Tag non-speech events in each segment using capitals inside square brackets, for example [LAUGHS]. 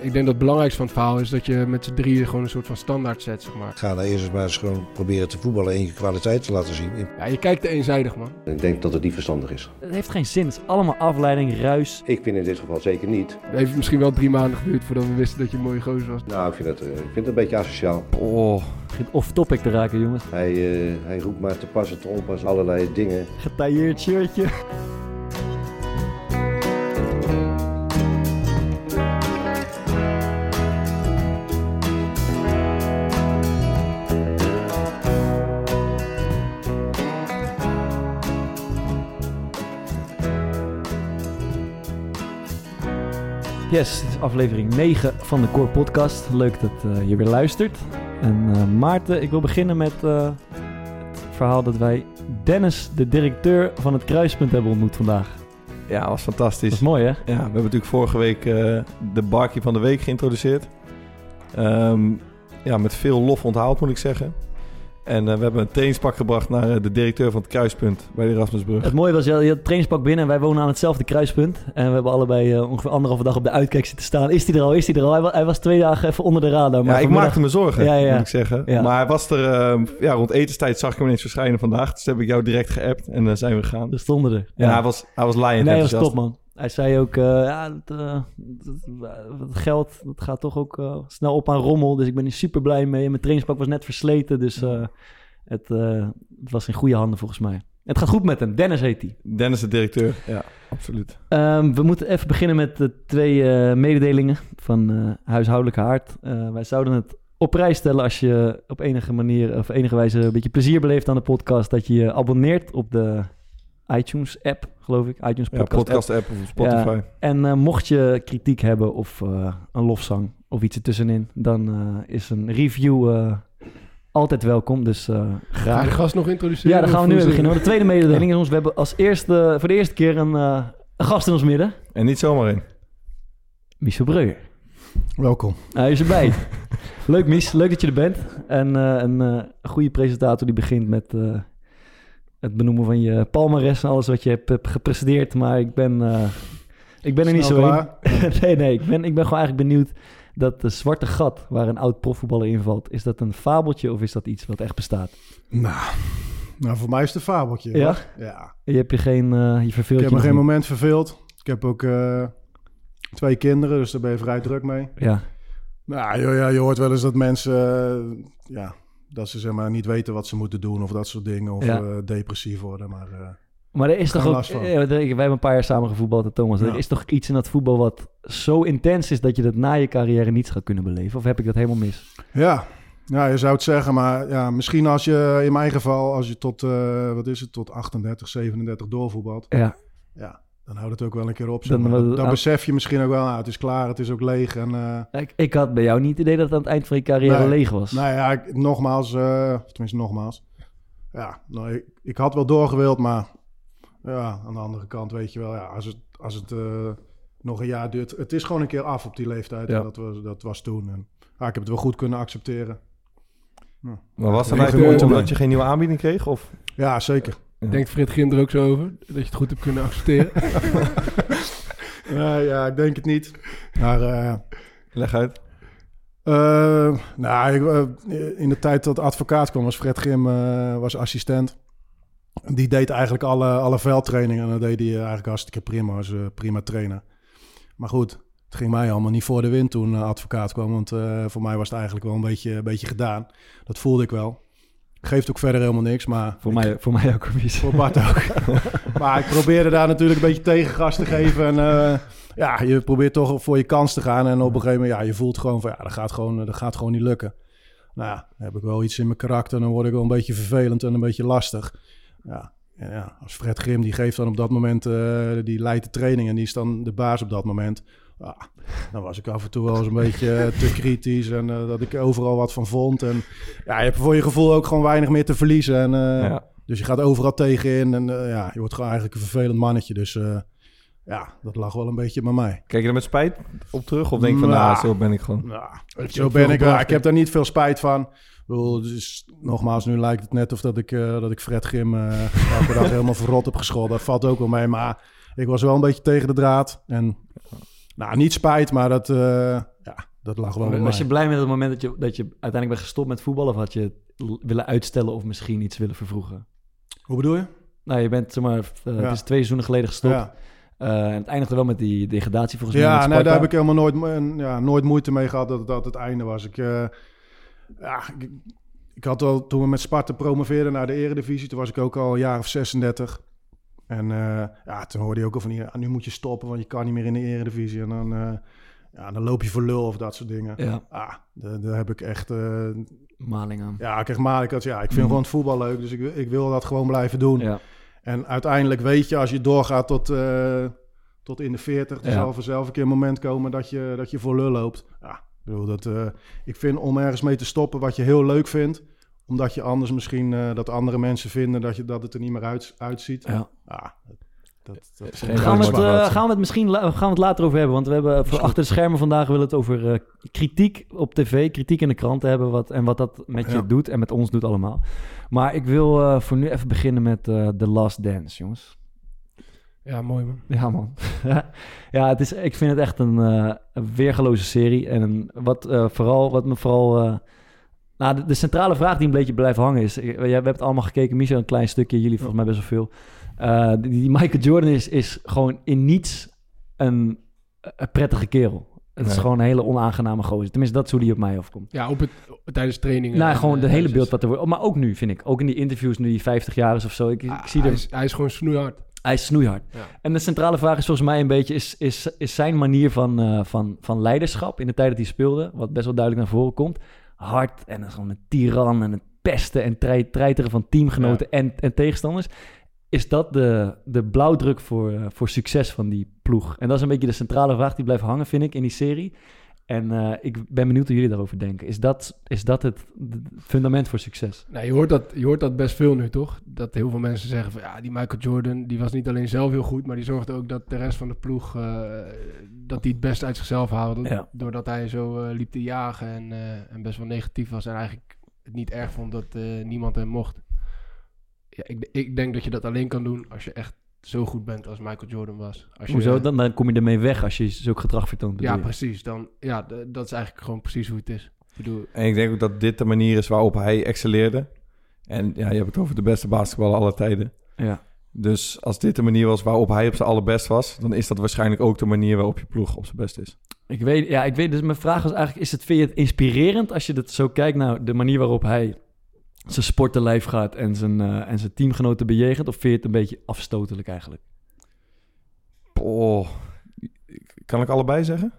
Ik denk dat het belangrijkste van het verhaal is dat je met z'n drieën gewoon een soort van standaard zet, zeg maar. Ga nou eerst eens maar eens gewoon proberen te voetballen en je kwaliteit te laten zien. Ja, je kijkt te eenzijdig, man. Ik denk dat het niet verstandig is. Het heeft geen zin. Het is allemaal afleiding, ruis. Ik vind in dit geval zeker niet. Het heeft misschien wel drie maanden geduurd voordat we wisten dat je een mooie gozer was. Nou, ik vind het, eh, ik vind het een beetje asociaal. Oh, begint off-topic te raken, jongens. Hij, eh, hij roept maar te pas en te onpas allerlei dingen. Getailleerd shirtje. Yes, dit is aflevering 9 van de Core Podcast. Leuk dat eh, je weer luistert. En eh, Maarten, ik wil beginnen met eh, het verhaal dat wij Dennis, de directeur van het Kruispunt, hebben ontmoet vandaag. Ja, was Dat fantastisch. is mooi, hè? Ja, we hebben natuurlijk vorige week de Barkie van de Week geïntroduceerd. Ehm, ja, met veel lof onthaald moet ik zeggen. En eh, we hebben een trainingspak gebracht naar eh, de directeur van het kruispunt bij de Erasmusbrug. Het mooie was, je had het trainingspak binnen en wij wonen aan hetzelfde kruispunt. En we hebben allebei eh, ongeveer anderhalve dag op de uitkijk zitten staan. Is hij er al? Is hij er al? Hij was, hij was twee dagen even onder de radar. Maar ja, ik maakte me zorgen, Ja, ja. moet ik zeggen. Ja. Maar hij was er, ehm, ja, rond etenstijd zag ik hem ineens verschijnen vandaag. Dus heb ik jou direct geappt en dan zijn we gegaan. Er stonden er. En hij was, hij was laaiend Nee, hij was top, man. Hij zei ook, eh, ja, het, eh, het- het geld dat gaat toch ook eh, snel op aan rommel. Dus ik ben er super blij mee. En mijn trainingspak was net versleten, dus eh, het, eh, het was in goede handen volgens mij. Het gaat goed met hem. Dennis heet hij. Dennis de directeur, ja, absoluut. Ehm, we moeten even beginnen met de twee eh, mededelingen van eh, huishoudelijke haard. Eh, wij zouden het op prijs stellen als je op enige manier of enige wijze een beetje plezier beleeft aan de podcast. Dat je je abonneert op de iTunes app, geloof ik. iTunes Ja, podcast, podcast app of Spotify. Ja. En eh, mocht je kritiek hebben of eh, een lofzang of iets ertussenin, dan eh, is een review eh, altijd welkom. Dus eh, Ga je graag. de gast nog introduceren? Ja, dan gaan we nu weer beginnen. De tweede mededeling is ons. We hebben als eerste, voor de eerste keer een, eh, een gast in ons midden. En niet zomaar in. Michel Breuer. Welkom. Hij is erbij. [LAUGHS] Leuk, Mies. Leuk dat je er bent. En eh, een eh, goede presentator die begint met eh, het benoemen van je palmares en alles wat je hebt, hebt gepresteerd. Maar ik ben, eh, ik ben er niet zo klaar? in. [LAUGHS] nee, nee. Ik ben, ik ben gewoon eigenlijk benieuwd dat de zwarte gat waar een oud profvoetballer invalt, is dat een fabeltje of is dat iets wat echt bestaat? Nou, nou, voor mij is het een fabeltje. Ja? hoor. Ja. Je hebt je geen, eh, je verveelt Ik heb je me geen moment verveeld. Ik heb ook eh, twee kinderen, dus daar ben je vrij druk mee. Ja, Nou, ja, je hoort wel eens dat mensen, ja, dat ze zeg maar niet weten wat ze moeten doen of dat soort dingen. Of Ja. eh, depressief worden, maar... eh, maar er is toch ook... eh, wij hebben een paar jaar samen gevoetbald, hè, Thomas. Ja. Er is toch iets in dat voetbal wat zo intens is dat je dat na je carrière niet gaat kunnen beleven? Of heb ik dat helemaal mis? Ja, ja, je zou het zeggen, maar ja, misschien als je, in mijn geval, als je tot, wat is het, tot 38, 37 doorvoetbalt, Ja, ja, dan houdt het ook wel een keer op. zeg Dan- maar. dan- dan besef je misschien ook wel, nou, het is klaar, het is ook leeg. En, eh, ik, ik had bij jou niet het idee dat het aan het eind van je carrière Nee. leeg was. nou ja, ik, nogmaals, eh, of tenminste nogmaals, ja, nou, ik, ik had wel doorgewild, maar ja, aan de andere kant weet je wel, ja, als het, als het eh, nog een jaar duurt, het is gewoon een keer af op die leeftijd. Ja. En dat, was, dat was toen. En, ja, ik heb het wel goed kunnen accepteren. Maar was dat Ja, eigenlijk eh, omdat je geen nieuwe aanbieding kreeg? Of? Ja, zeker. Denkt Frit Grim er ook zo over? Dat je het goed hebt kunnen accepteren? [LAUGHS] Ja, ja, ik denk het niet. Maar eh, Leg uit. eh, nou, ik, eh, in de tijd dat advocaat kwam, was Fred Grim eh, was assistent. Die deed eigenlijk alle, alle veldtrainingen en dat deed hij eigenlijk hartstikke prima. Was een prima trainer. Maar goed, het ging mij allemaal niet voor de wind toen advocaat kwam. Want eh, voor mij was het eigenlijk wel een beetje, een beetje gedaan. Dat voelde ik wel. Geeft ook verder helemaal niks, maar... Voor, ik- mij, voor mij ook, Mies. Voor Bart ook. [LAUGHS] maar ik probeerde daar natuurlijk een beetje tegengas te geven. En eh, ja, je probeert toch voor je kans te gaan. En op een gegeven moment, ja, je voelt gewoon van, ja, dat gaat gewoon, dat gaat gewoon niet lukken. Nou ja, dan heb ik wel iets in mijn karakter. Dan word ik wel een beetje vervelend en een beetje lastig. Ja, en ja als Fred Grim, die geeft dan op dat moment, eh, die leidt de training en die is dan de baas op dat moment. Ja, dan was ik af en toe wel eens een beetje eh, te kritisch en eh, dat ik overal wat van vond. En ja, je hebt voor je gevoel ook gewoon weinig meer te verliezen. En, eh, Ja. dus je gaat overal tegenin en eh, ja, je wordt gewoon eigenlijk een vervelend mannetje. Dus eh, ja, dat lag wel een beetje bij mij. Kijk je er met spijt op terug? Of denk je van, Nou. nou, zo ben ik gewoon. Nou, zo ben ik. ik heb daar niet veel spijt van. Ik bedoel, dus, nogmaals, nu lijkt het net of dat ik, eh, dat ik Fred Grim eh elke dag [LAUGHS] helemaal verrot heb gescholden. Dat valt ook wel mee, maar ik was wel een beetje tegen de draad. En nou, niet spijt, maar dat, eh, ja, dat lag wel Was je blij met het moment dat je, dat je uiteindelijk bent gestopt met voetballen? Of had je willen uitstellen of misschien iets willen vervroegen? Hoe bedoel je? Nou, je bent, zeg maar, eh, Ja. het is twee seizoenen geleden gestopt. Ja, Eh, en het eindigde wel met die degradatie volgens mij ja nee, daar heb ik helemaal nooit, ja, nooit moeite mee gehad dat dat het einde was. Ik, ja, ik, ik had al, toen we met Sparta promoveerden naar de eredivisie, toen was ik ook al een jaar of 36. En eh, ja, toen hoorde je ook al van, ja, nu moet je stoppen, want je kan niet meer in de eredivisie. En dan, eh, ja, dan loop je voor lul of dat soort dingen. Ja, Ah, daar, heb ik echt... eh, maling aan. ja, ik ik had, ja, ik vind Mhm. gewoon het voetbal leuk, dus ik, ik wil dat gewoon blijven doen. Ja. En uiteindelijk weet je, als je doorgaat tot, tot in de 40, er Ja. zal vanzelf een keer een moment komen dat je, dat je voor lul loopt. Ja, ik bedoel, dat, ik vind om ergens mee te stoppen wat je heel leuk vindt, omdat je anders misschien eh, dat andere mensen vinden dat, je, dat het er niet meer uit, uitziet. Ja. Ja, dat, dat, Geen Gaan we, het, eh, gaan we het misschien gaan we het later over hebben? Want we hebben voor goed. achter de schermen vandaag willen we het over eh, kritiek op tv, kritiek in de kranten hebben wat, en wat dat met je Ja. doet en met ons doet allemaal. Maar ik wil eh, voor nu even beginnen met eh The Last Dance, jongens. Ja, mooi man. Ja, man. [LAUGHS] ja, het is, ik vind het echt een, eh, weergeloze serie. En een, wat, eh, vooral, wat me vooral... nou, de, de centrale vraag die een beetje blijft hangen is... eh, We hebben het allemaal gekeken, Michel een klein stukje, jullie volgens mij best wel veel. Eh, die, die Michael Jordan is, is gewoon in niets een, een prettige kerel. Het is gewoon een hele onaangename gozer. Tenminste, dat is hoe die op mij afkomt. Ja, op het, tijdens trainingen. nou, gewoon eh, het hele beeld wat er wordt. Maar ook nu, vind ik. Ook in die interviews, nu die 50 jaar is of zo. Ik, ik Ah, zie hij, er... is, hij is gewoon snoeihard. Hij is snoeihard. Ja. En de centrale vraag is volgens mij een beetje... is, is, is zijn manier van, van, van leiderschap in de tijd dat hij speelde... wat best wel duidelijk naar voren komt... hard en dan gewoon een tiran en het pesten... en trei- treiteren van teamgenoten en, en tegenstanders... is dat de, de blauwdruk voor, eh, voor succes van die ploeg? En dat is een beetje de centrale vraag die blijft hangen, vind ik, in die serie... En eh, ik ben benieuwd hoe jullie daarover denken. Is dat, is dat het het fundament voor succes? Nou, je, hoort dat, je hoort dat best veel nu, toch? Dat heel veel mensen zeggen van... Ja, die Michael Jordan, die was niet alleen zelf heel goed... maar die zorgde ook dat de rest van de ploeg... eh, dat die het best uit zichzelf haalde. Ja. Doordat hij zo eh, liep te jagen en, en best wel negatief was... en eigenlijk het niet erg vond dat niemand hem mocht. Ja, ik, ik denk dat je dat alleen kan doen... als je echt zo goed bent als Michael Jordan was. Als je, Hoezo? Dan, dan kom je ermee weg als je zulk gedrag vertoont. bedoel Ja, je? precies. Dan, ja, dat is eigenlijk gewoon precies hoe het is. Ik bedoel, En ik denk ook dat dit de manier is waarop hij excelleerde. En ja, je hebt het over de beste basketballer aller tijden. Ja. Dus als dit de manier was waarop hij op zijn allerbest was... dan is dat waarschijnlijk ook de manier waarop je ploeg op zijn best is. Ik weet, ja, ik weet, dus mijn vraag was eigenlijk, is het, vind je het inspirerend als je dat zo kijkt naar de manier waarop hij zijn sport te lijf gaat en zijn, eh, en zijn teamgenoten bejegent? Of vind je het een beetje afstotelijk eigenlijk? Oh, kan ik allebei zeggen?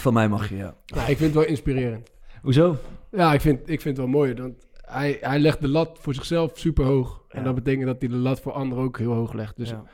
Van mij mag je, ja. nou, ik vind het wel inspirerend. Hoezo? Ja, ik vind, ik vind het wel mooi. Want hij, hij legt de lat voor zichzelf super hoog. En Ja. dat betekent dat hij de lat voor anderen ook heel hoog legt. Dus Ja.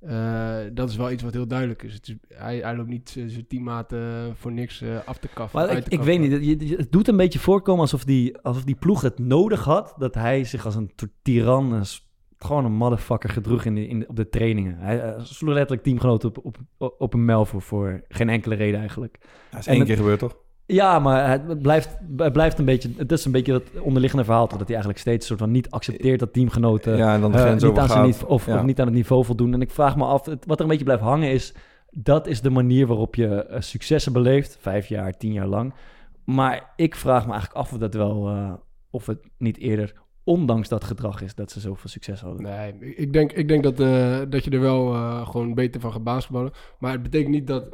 Eh, dat is wel iets wat heel duidelijk is. Het is hij, hij loopt niet z- zijn teammaten voor niks eh, af te kaffen. Maar uit ik, te ik weet niet, je- je- het doet een beetje voorkomen alsof die, alsof die ploeg het nodig had dat hij zich als een soort tiran, een s- gewoon een motherfucker gedroeg in de, in de- op de trainingen. Hij eh, sloeg letterlijk teamgenoten op, op, op een mel voor, voor geen enkele reden eigenlijk. Ja, is En één het- keer gebeurd, toch? Ja, maar het blijft, het blijft een beetje. Het is een beetje dat onderliggende verhaal. toch, Dat hij eigenlijk steeds soort van niet accepteert dat teamgenoten. ja, en dan de eh, niet, aan zijn of, Ja. of niet aan het niveau voldoen. En ik vraag me af, het- wat er een beetje blijft hangen is... dat is de manier waarop je eh, successen beleeft. Vijf jaar, tien jaar lang. Maar ik vraag me eigenlijk af of dat wel... eh, of het niet eerder ondanks dat gedrag is... dat ze zoveel succes hadden. Nee, ik- denk, ik denk dat, eh, dat je er wel eh, gewoon beter van gaat basketballen. Maar het betekent niet dat...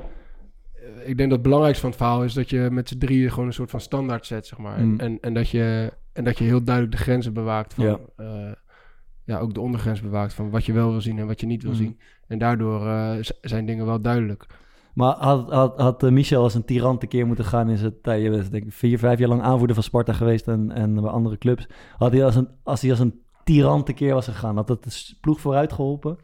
eh, ik denk dat het belangrijkste van het verhaal is dat je met z'n drieën gewoon een soort van standaard zet, zeg maar. Mm. En, en, en, dat je, en dat je heel duidelijk de grenzen bewaakt van... Ja. Ja. ja, ook de ondergrens bewaakt van wat je wel wil zien en wat je niet wil Mm. zien. En daardoor eh, zijn dingen wel duidelijk. Maar had, had, had eh, Michel als een tiran tekeer moeten gaan in zijn tijd? Je bent denk ik vier, vijf jaar lang aanvoerder van Sparta geweest en, en bij andere clubs. Had hij als een, als hij als een tiran tekeer was gegaan, had dat de ploeg vooruit geholpen?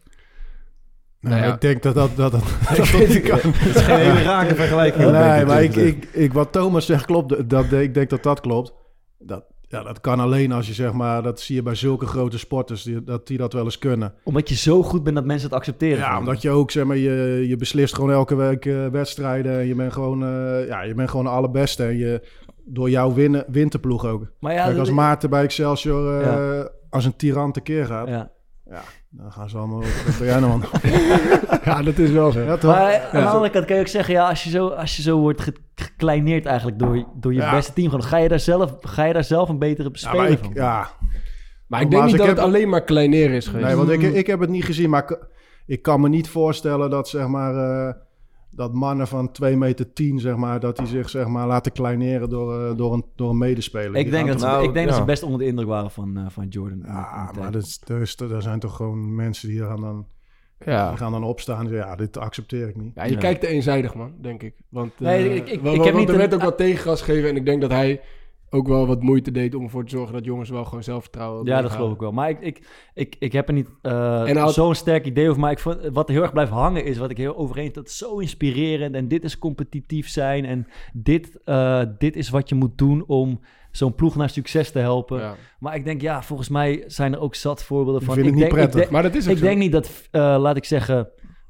Nou, Nou ja. Ik denk dat dat, dat, dat, [LAUGHS] dat, dat niet kan. Het is geen hele rake vergelijking. Nee, denk maar ik, ik, ik, wat Thomas zegt klopt. Dat, ik denk dat dat klopt. Dat, ja, dat kan alleen als je zeg maar, dat zie je bij zulke grote sporters, die, dat die dat wel eens kunnen. Omdat je zo goed bent dat mensen het accepteren. Ja, omdat je ook, zeg maar, je, je beslist gewoon elke week eh, wedstrijden. En je bent gewoon, eh, ja, je bent gewoon de allerbeste. En je, door jouw winnen, wint de ploeg ook. Maar ja, Kijk, als Maarten bij Excelsior eh, Ja. als een tiran tekeer gaat, ja. Dan gaan ze allemaal... Man? [LAUGHS] ja, dat is wel zo. Ja, toch? Maar aan de andere kant kan je ook zeggen, ja, als je zo, als je zo wordt ge- ge- gekleineerd eigenlijk door, door je Ja. beste team. Ga je, daar zelf, ga je daar zelf een betere Ja, speler maar ik, van? ja, Maar ik denk niet ik dat heb- het alleen maar kleineren is geweest. nee, want ik, ik heb het niet gezien, maar ik, ik kan me niet voorstellen dat zeg maar eh, dat mannen van 2 meter 10 zeg maar dat die zich zeg maar laten kleineren door, eh, door een door een medespeler. Ik Die denk, dat ze, Nou, ik denk dat ze best onder de indruk waren van, eh, van Jordan. ja, de maar dat is, er, is, er zijn toch gewoon mensen die gaan dan, ja. die gaan dan opstaan en zeggen, ja, dit accepteer ik niet. Ja, je Ja. kijkt te eenzijdig, man, denk ik. Want, eh, Nee, ik- ik- ik wa- heb want niet er een- werd ook wat tegengas gegeven. En ik denk dat hij ook wel wat moeite deed om ervoor te zorgen dat jongens wel gewoon zelfvertrouwen Ja, dat geloof ik wel. Maar ik, ik, ik, ik heb er niet eh, zo'n sterk idee over. Maar ik vond, wat heel erg blijft hangen is, wat ik heel overeen... dat is zo inspirerend en dit is competitief zijn... en dit, eh, dit is wat je moet doen om zo'n ploeg naar succes te helpen. Ja. Maar ik denk, ja, volgens mij zijn er ook zat voorbeelden Ik van... vind het ik niet denk, ik prettig. denk- Maar dat is ik zo. denk niet dat, eh, laat ik zeggen...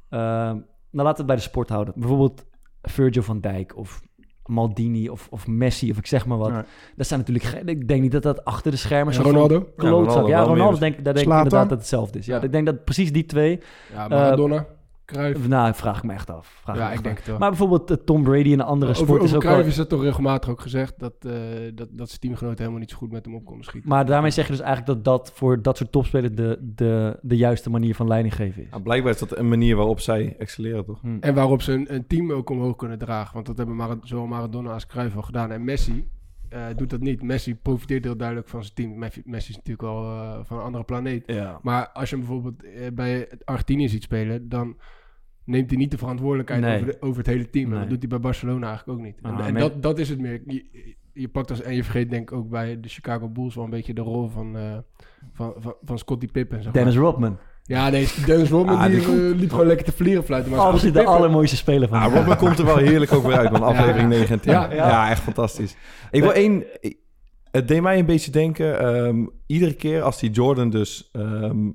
nou, laten we het bij de sport houden. Bijvoorbeeld Virgil van Dijk of Maldini of, of Messi of ik zeg maar wat. Ja. Dat zijn natuurlijk... Ik denk niet dat dat achter de schermen... Van Ronaldo? Klootzak. Ronaldo Ja, Ronaldo, meer. denk, daar denk ik inderdaad dat het hetzelfde is. Ja, Ja. ik denk dat precies die twee... Ja, Maradona, Cruijff. Nou, vraag ik me echt af. Vraag Ja, me echt ik denk af. het wel. Maar bijvoorbeeld eh, Tom Brady in een andere over sport is over ook Cruijff wel... is dat toch regelmatig ook gezegd dat, eh, dat, dat zijn teamgenoten helemaal niet zo goed met hem op konden schieten. Maar daarmee zeg je dus eigenlijk dat dat voor dat soort topspelers de, de, de juiste manier van leiding geven is. Ja, blijkbaar is dat een manier waarop zij excelleren, toch? Hm. En waarop ze een, een team ook omhoog kunnen dragen. Want dat hebben Mara- zowel Maradona als Cruijff al gedaan. En Messi eh, doet dat niet. Messi profiteert heel duidelijk van zijn team. Messi, Messi is natuurlijk al eh, van een andere planeet. Ja. Maar als je hem bijvoorbeeld bij Argentinië ziet spelen, dan neemt hij niet de verantwoordelijkheid Nee. over, de- over het hele team. En dat doet hij bij Barcelona eigenlijk ook niet. En, Ah, en dat, dat is het meer. Je, je pakt als, en je vergeet denk ik ook bij de Chicago Bulls wel een beetje de rol van, eh van, van, van Scottie Pippen. Zeg Dennis maar. Rodman. Ja, nee, Dennis Rodman Ah, die, die eh, liep gewoon lekker te vlieren fluiten. Maar Absoluut Scottie de allermooiste speler van de Robin komt er wel heerlijk ook weer uit, man. [LAUGHS] Aflevering Ja. 9 en 10. Ja, Ja, ja. echt fantastisch. Ik wil één... Het deed mij een beetje denken... ehm, iedere keer als die Jordan dus... ehm,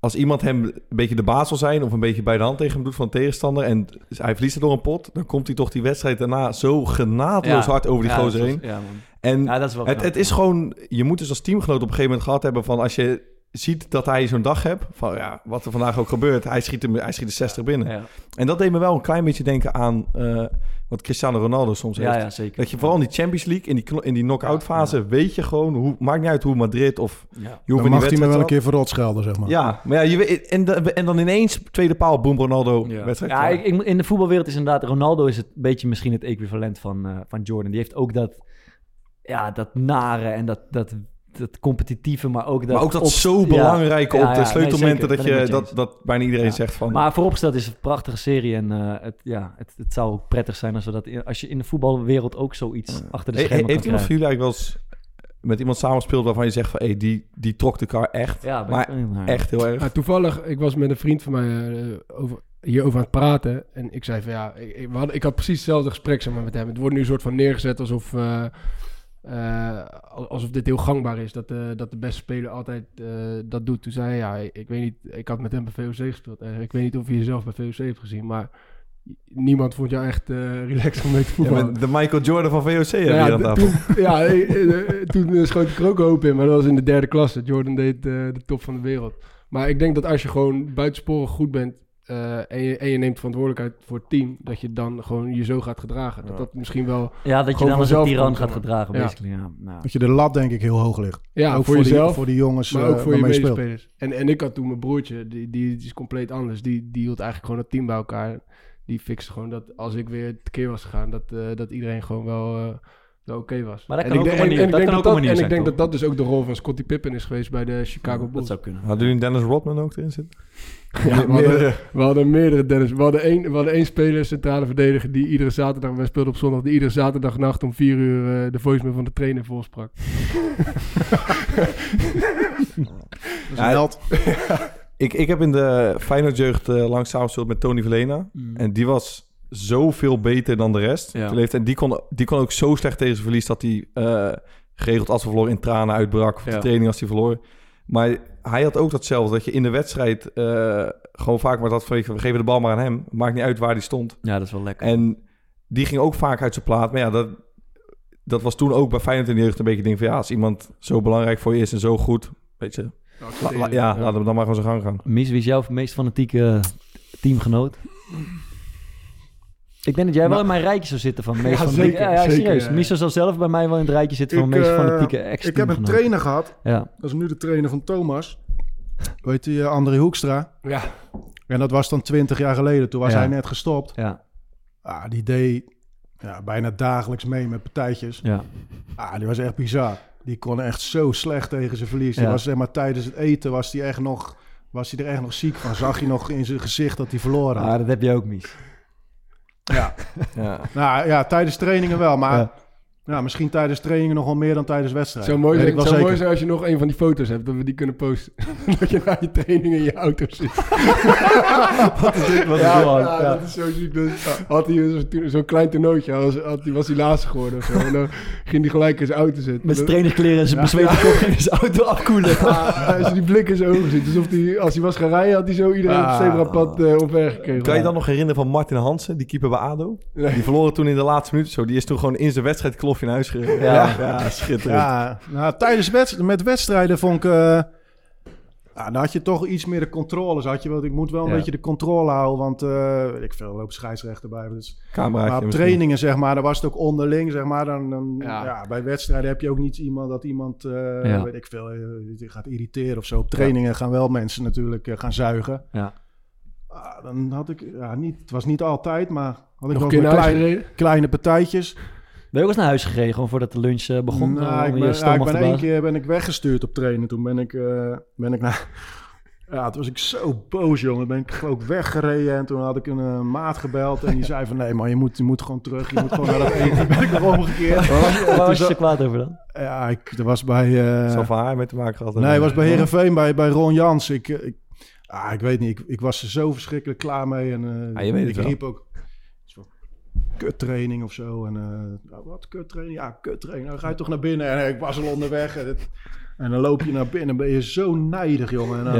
als iemand hem een beetje de baas wil zijn... of een beetje bij de hand tegen hem doet van de tegenstander... en hij verliest er door een pot... dan komt hij toch die wedstrijd daarna zo genadeloos hard over die Ja, gozer heen. Ja. En ja, dat is wel het, knap. het is gewoon... Je moet dus als teamgenoot op een gegeven moment gehad hebben... van als je ziet dat hij zo'n dag hebt... van ja, wat er vandaag ook gebeurt... hij schiet, hem, hij schiet de 60 binnen. Ja, En dat deed me wel een klein beetje denken aan eh, wat Cristiano Ronaldo soms heeft. ja, ja, zeker. Dat je vooral in die Champions League, in die, in die knock-out fase, weet je gewoon, hoe, maakt niet uit hoe Madrid of Ja. je Dan mag hij me wel een keer verrot schelden, zeg maar. Ja, maar ja, je weet, en, da- en dan ineens tweede paal, boom, Ronaldo, Ja, wedstrijd ja ik, in de voetbalwereld is inderdaad... Ronaldo is het een beetje misschien het equivalent van, eh, van Jordan. Die heeft ook dat, ja, dat nare en dat, dat, dat competitieve, maar ook dat... maar ook dat op- zo ja. belangrijk Ja, op ja, de sleutelmomenten dat, je, dat, dat bijna iedereen Ja. zegt van... Maar vooropgesteld is het een prachtige serie. En eh, het, ja, het, het zou ook prettig zijn als, we dat, in- als je in de voetbalwereld ook zoiets achter de He- he- schermen heeft kan iemand van jullie eigenlijk wel eens met iemand samenspeeld waarvan je zegt van... Hey, die, die trok de kar echt, maar echt heel erg. Ja, toevallig, ik was met een vriend van mij eh, over, hierover aan het praten. En ik zei van ja, ik, hadden- ik had precies hetzelfde gesprek zeg maar, met hem. Het wordt nu een soort van neergezet alsof, eh, eh, alsof dit heel gangbaar is. Dat, de dat de beste speler altijd eh, dat doet. Toen zei hij ja, ik, ik weet niet, ik had met hem bij VOC gespeeld. En ik weet niet of je jezelf bij VOC heeft gezien, maar niemand vond jou echt eh relaxed om mee te Ja, voetballen. met de Michael Jordan van VOC heb je Nou ja, hier aan d- tafel. toen, ja, eh, eh, toen eh, schoot ik er ook hoop in, maar dat was in de derde klasse. Jordan deed eh, de top van de wereld. Maar ik denk dat als je gewoon buitensporig goed bent eh, en, je, en je neemt verantwoordelijkheid voor het team, dat je dan gewoon je zo gaat gedragen. Dat Ja. dat misschien wel, Ja, dat je dan als een tiran gaat gedragen, Ja. basically. Ja, nou. Dat je de lat denk ik heel hoog ligt. ja, ook voor, die, jezelf, voor die jongens maar eh, ook voor je medespelers. En, en ik had toen mijn broertje, die, die, die is compleet anders. Die, die hield eigenlijk gewoon het team bij elkaar. Die fixte gewoon dat als ik weer tekeer was gegaan, dat, eh, dat iedereen gewoon wel... eh, wel oké was. Maar dat En kan ik ook denk- een manier- en- en ik dat denk kan ook dat een manier En ik zijn, denk toch? dat dat dus ook de rol van Scottie Pippen is geweest bij de Chicago dat Bulls. zou kunnen. Hadden jullie Dennis Rodman ook erin zitten? [LAUGHS] Ja, [LAUGHS] we, hadden, Meerdere. we hadden meerdere Dennis. We hadden één, we hadden één speler, centrale verdediger, die iedere zaterdag, wij speelden op zondag, die iedere zaterdagnacht om vier uur eh, de voicemail van de trainer volsprak. [LAUGHS] Dat is Ja, een held. Ik, ik heb in de Feyenoord jeugd eh, lang samengespeeld met Tony Verlena. Mm. En die was zoveel beter dan de rest. Ja. En die kon, die kon ook zo slecht tegen zijn verlies... dat hij eh, geregeld als we verloren in tranen uitbrak. Of Ja. de training als hij verloor. Maar hij had ook datzelfde. Dat je in de wedstrijd eh, gewoon vaak maar dat van... we geven de bal maar aan hem. Maakt niet uit waar die stond. Ja, dat is wel lekker. En die ging ook vaak uit zijn plaat. Maar ja, dat, dat was toen ook bij Feyenoord in de jeugd een beetje ding van... ja, als iemand zo belangrijk voor je is en zo goed... weet je, la- la- ja, laten we dan maar gewoon zijn gang gaan. Mies, wie is jouw meest fanatieke teamgenoot? Ik denk dat jij wel in mijn rijtje zou zitten van de meest Ja, van zeker, Ja, ja, zeker, serieus. Miso zal zelf bij mij wel in het rijtje zitten van de meest eh, fanatieke ex ik heb een trainer gehad. Ja, Dat is nu de trainer van Thomas. Weet je, André Hoekstra. Ja, En dat was dan 20 jaar geleden. Toen was Ja. hij net gestopt. ja, Ah, die deed ja, bijna dagelijks mee met partijtjes. ja. Ah, die was echt bizar. Die kon echt zo slecht tegen zijn verlies. Die was, zeg maar, tijdens het eten was hij echt nog, was hij er echt nog ziek van. Zag je nog in zijn gezicht dat hij verloren had. Ah, dat heb je ook, Mies. Ja. [LAUGHS] Ja. Nou ja, tijdens trainingen wel. Maar Ja. misschien tijdens trainingen nog wel meer dan tijdens wedstrijden. het zou mooi zijn, ik het wel zou zeker. mooi zijn als je nog een van die foto's hebt, dat we die kunnen posten. [LAUGHS] [LAUGHS] dat je na je training in je auto zit. [LAUGHS] Wat is dit? Wat is ja, dit, man? ja, Ja. dat is zo ziek. Dus had hij zo- zo'n klein toernooitje, had, had, hij- was hij laatste geworden of zo. En dan ging hij gelijk in zijn auto zitten. Met zijn trainingskleren en zijn bezweten kop ging in zijn auto afkoelen. Als je die blik in zijn ogen ziet. Alsof hij, als hij was gaan rijden, had hij zo iedereen op het zebrapad eh omver gekregen. Kan je dan nog herinneren van Martin Hansen, die keeper bij ADO? Nee. Die verloren toen in de laatste minuut zo. Die is toen gewoon in zijn wedstrijd naar huis gereden. Ja. ja schitterend. Ja, nou, tijdens wedst- met wedstrijden vond ik... eh, ja, dan had je toch iets meer de controle. Had je, wel, ik moet wel een Ja. beetje de controle houden. Want eh, weet ik veel, lopen scheidsrechter bij. Dus, Cameraatje maar op misschien. trainingen, zeg maar, dan was het ook onderling. Zeg maar, dan, dan, Ja. ja. bij wedstrijden heb je ook niet iemand dat iemand, eh, Ja. weet ik veel, gaat irriteren of zo. Op trainingen gaan wel mensen natuurlijk gaan zuigen. Ja. Ah, dan had ik, ja, niet, het was niet altijd, maar had ik Nog wel een keer eens naar huis klein- gereden? kleine partijtjes. Ben je ook eens naar huis gekregen, gewoon voordat de lunch eh, begon? Nou, om ik ben, ja, stomach ik ben één keer ben ik weggestuurd op trainen. Toen ben ik, eh, ben ik naar... [LAUGHS] Ja, toen was ik zo boos, jongen. Ben ik ook weggereden en toen had ik een eh, maat gebeld. En die zei van, nee man, je moet, je moet gewoon terug. Je moet gewoon naar dat eten. Ben ik nog omgekeerd. Waar was, [LAUGHS] je kwaad over dan? Ja, ik, dat was bij... eh, Zal van haar mee te maken gehad. nee, het was bij Herenveen bij, bij Ron Jans. Ik, eh, ik, ah, ik weet niet, ik, ik was er zo verschrikkelijk klaar mee. En eh, Ah, je weet het ik wel. riep ook... Kuttraining of zo. En eh, nou, wat kuttraining? Ja, kuttraining. Nou, ga je toch naar binnen. En ik was al onderweg. En, en dan loop je naar binnen. ben je zo nijdig, jongen. En dan,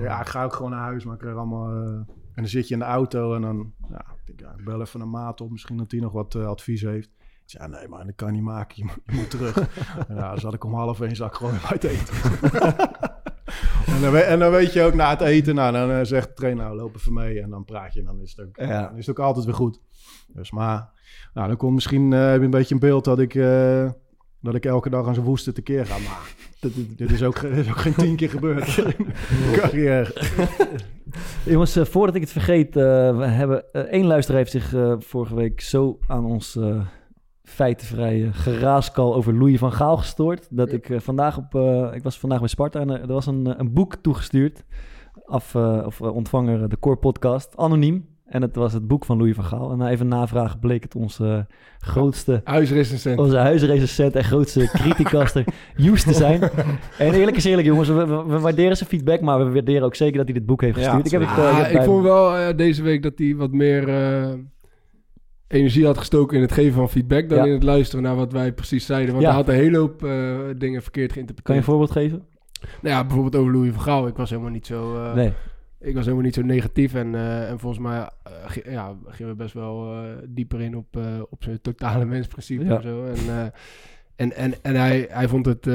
Ja, ik ga ook gewoon naar huis. Maar ik krijg allemaal... eh, en dan zit je in de auto. En dan... Ja, ik denk, ja, ik bel even een maat op. Misschien dat hij nog wat eh, advies heeft. Ja, nee, maar dat kan je niet maken. Je moet, je moet terug. [LAUGHS] ja, dan zat ik om half één zak gewoon bij het eten. [LAUGHS] en, dan, en dan weet je ook na het eten, nou, dan eh, zegt de trainer, nou, loop even mee. En dan praat je en dan is het ook, Ja. dan is het ook altijd weer goed. Dus maar, nou, dan komt misschien eh, heb je een beetje een beeld dat ik, eh, dat ik elke dag aan zijn woeste tekeer ga. Maar [LAUGHS] dit, dit is, ook, dit is ook geen tien keer gebeurd in mijn [LAUGHS] carrière. Jongens, voordat ik het vergeet, eh, we hebben één luisteraar heeft zich eh, vorige week zo aan ons eh feitenvrije geraaskal over Louis van Gaal gestoord. Dat Ja. ik eh, vandaag op, eh, ik was vandaag bij Sparta en er, er was een, eh, een boek toegestuurd. Af, eh, of eh, ontvanger eh, de Core Podcast, anoniem. En het was het boek van Louis van Gaal. En na even navragen bleek het onze grootste Huisrecensent. onze huisrecensent en grootste [LAUGHS] criticaster Joes te zijn. En eerlijk is eerlijk, jongens, we, waarderen zijn feedback, maar we waarderen ook zeker dat hij dit boek heeft Ja, gestuurd. ik heb het, eh, Ah, ik bij- vond wel eh, deze week dat hij wat meer eh, energie had gestoken in het geven van feedback dan Ja. in het luisteren naar wat wij precies zeiden. Want Ja. hij had een hele hoop eh, dingen verkeerd Kan je geïnterpreteerd. een voorbeeld geven? Nou ja, bijvoorbeeld over Louis van Gaal. Ik was helemaal niet zo, eh, nee. ik was helemaal niet zo negatief. En, eh, en volgens mij ja, gingen we best wel dieper in op, op zijn totale mensprincipe Ja. en zo. En, en, en, en hij, hij vond het...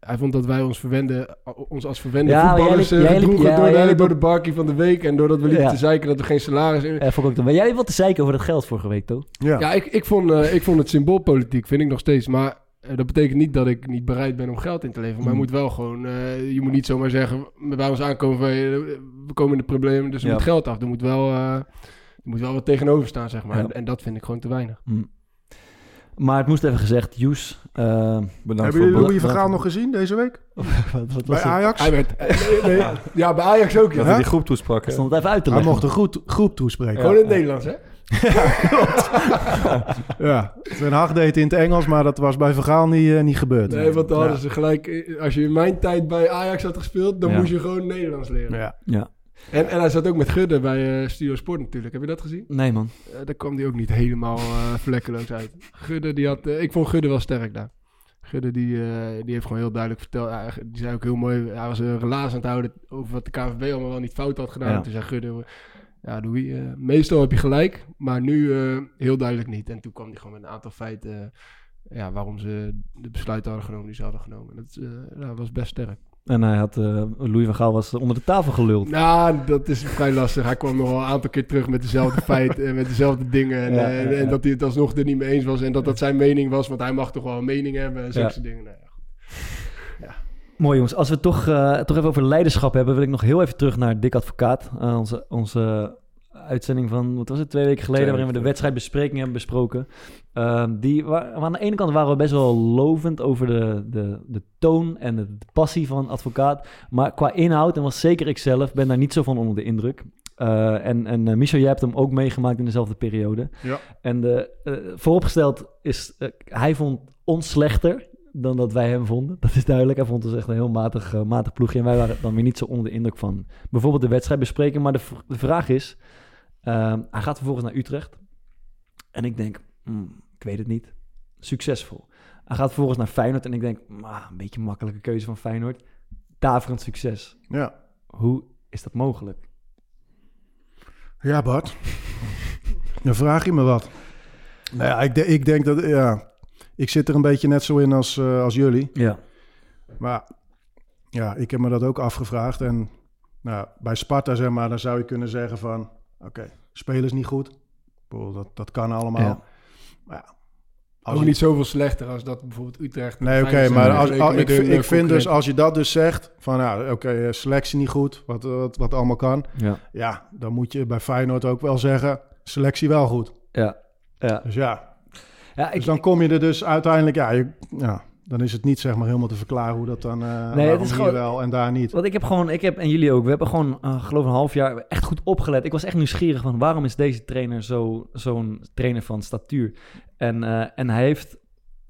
hij vond dat wij ons verwenden, ons als verwende Ja, jij voetballers liep- eh, jij liep- gedroegen ja, door, jij de, liep door de barkie van de week. En doordat we liepen Ja. te zeiken dat we geen salaris... In... Eh, vond ik ook maar jij hebt wat te zeiken over dat geld vorige week, toch? Ja. Ja, ik, ik, vond, eh, ik vond het symboolpolitiek, vind ik nog steeds. Maar eh, dat betekent niet dat ik niet bereid ben om geld in te leveren. Maar Mm. je moet wel gewoon... eh, je moet niet zomaar zeggen, bij ons aankomen van... we komen in de problemen, dus er Ja. moet geld af. Er moet wel, er moet wel wat tegenover staan, zeg maar. Ja. En, en dat vind ik gewoon te weinig. Mm. Maar het moest even gezegd, Joes. eh, Bedankt Hebben voor jullie Louis van bedankt. Gaal nog gezien deze week? [LAUGHS] wat, wat Bij was het? Ajax? Hij werd... [LAUGHS] nee, nee, ja, bij Ajax ook, Dat ja. hij die groep toesprak. Stond het even uit te Hij leggen. mocht een groep, groep toespreken. Gewoon in het Nederlands, hè? [LAUGHS] Ja, Ten Hag deed het in het Engels, maar dat was bij Vergaal niet, eh, niet gebeurd. Nee, want dan Ja. hadden ze gelijk... eh, Als je in mijn tijd bij Ajax had gespeeld, dan Ja. moest je gewoon Nederlands leren. Ja. Ja. En, en hij zat ook met Gudde bij eh, Studio Sport natuurlijk. Heb je dat gezien? Nee, man. Eh, daar kwam hij ook niet helemaal eh, vlekkeloos uit. Gudde, die had, ik vond Gudde wel sterk daar. Gudde, die, die heeft gewoon heel duidelijk verteld. die zei ook heel mooi, hij was een relaas aan het houden over wat de KVB allemaal wel niet fout had gedaan. Ja. Toen zei Gudde, ja Louis, meestal heb je gelijk, maar nu heel duidelijk niet. En toen kwam hij gewoon met een aantal feiten, ja, waarom ze de besluiten hadden genomen die ze hadden genomen. Dat was best sterk. En hij had, eh, Louis van Gaal was onder de tafel geluld. Nou, dat is vrij lastig. Hij kwam nog wel een aantal keer terug met dezelfde [LAUGHS] feiten en met dezelfde dingen. En, Ja, eh, ja, en dat hij het alsnog er niet mee eens was. En dat dat zijn mening was, want hij mag toch wel een mening hebben en zulke dingen. Nou, ja. Mooi jongens, als we het toch, eh, toch even over leiderschap hebben, wil ik nog heel even terug naar Dick Advocaat. Onze, onze uitzending van, wat was het, twee weken geleden, waarin we de wedstrijdbespreking hebben besproken. Ehm, die, wa- aan de ene kant waren we best wel lovend over de, de, de toon en de, de passie van Advocaat. Maar qua inhoud, en was zeker ik zelf, ben daar niet zo van onder de indruk. Eh, en en eh, Michel, jij hebt hem ook meegemaakt in dezelfde periode. Ja. En de, eh, vooropgesteld is, hij vond ons slechter dan dat wij hem vonden. Dat is duidelijk. Hij vond ons echt een heel matig, matig ploegje. En wij waren dan weer niet zo onder de indruk van bijvoorbeeld de wedstrijd bespreken. Maar de vraag is, ehm, hij gaat vervolgens naar Utrecht. En ik denk, hmm, ik weet het niet. Succesvol. Hij gaat vervolgens naar Feyenoord. En ik denk, "Ah, een beetje makkelijke keuze van Feyenoord. Daverend succes. Ja. Hoe is dat mogelijk? Ja, Bart. Dan vraag je me wat. Nou ja, ik, de- ik denk dat... Ja, ik zit er een beetje net zo in als, eh, als jullie. Ja. Maar ja, ik heb me dat ook afgevraagd. En nou, bij Sparta, zeg maar, dan zou je kunnen zeggen van... Oké, spelers niet goed. Ik Dat, dat kan allemaal. Ja. Maar ja, als Ook je- niet zoveel slechter als dat bijvoorbeeld Utrecht. Nee, oké, maar als, ik, vind- eh, ik vind dus als je dat dus zegt... van ja, oké, eh, selectie niet goed, wat, wat, wat allemaal kan... Ja. ja, dan moet je bij Feyenoord ook wel zeggen... selectie wel goed. Ja. Ja. Dus ja, ja ik, dus dan kom je er dus uiteindelijk... Ja, je, ja, dan is het niet zeg maar helemaal te verklaren hoe dat dan... eh Nee, het is hier gewoon- wel en daar niet. Want ik heb gewoon, ik heb, en jullie ook, we hebben gewoon, eh, geloof een half jaar echt goed opgelet. Ik was echt nieuwsgierig van waarom is deze trainer zo, zo'n trainer van statuur? En, eh, en hij heeft,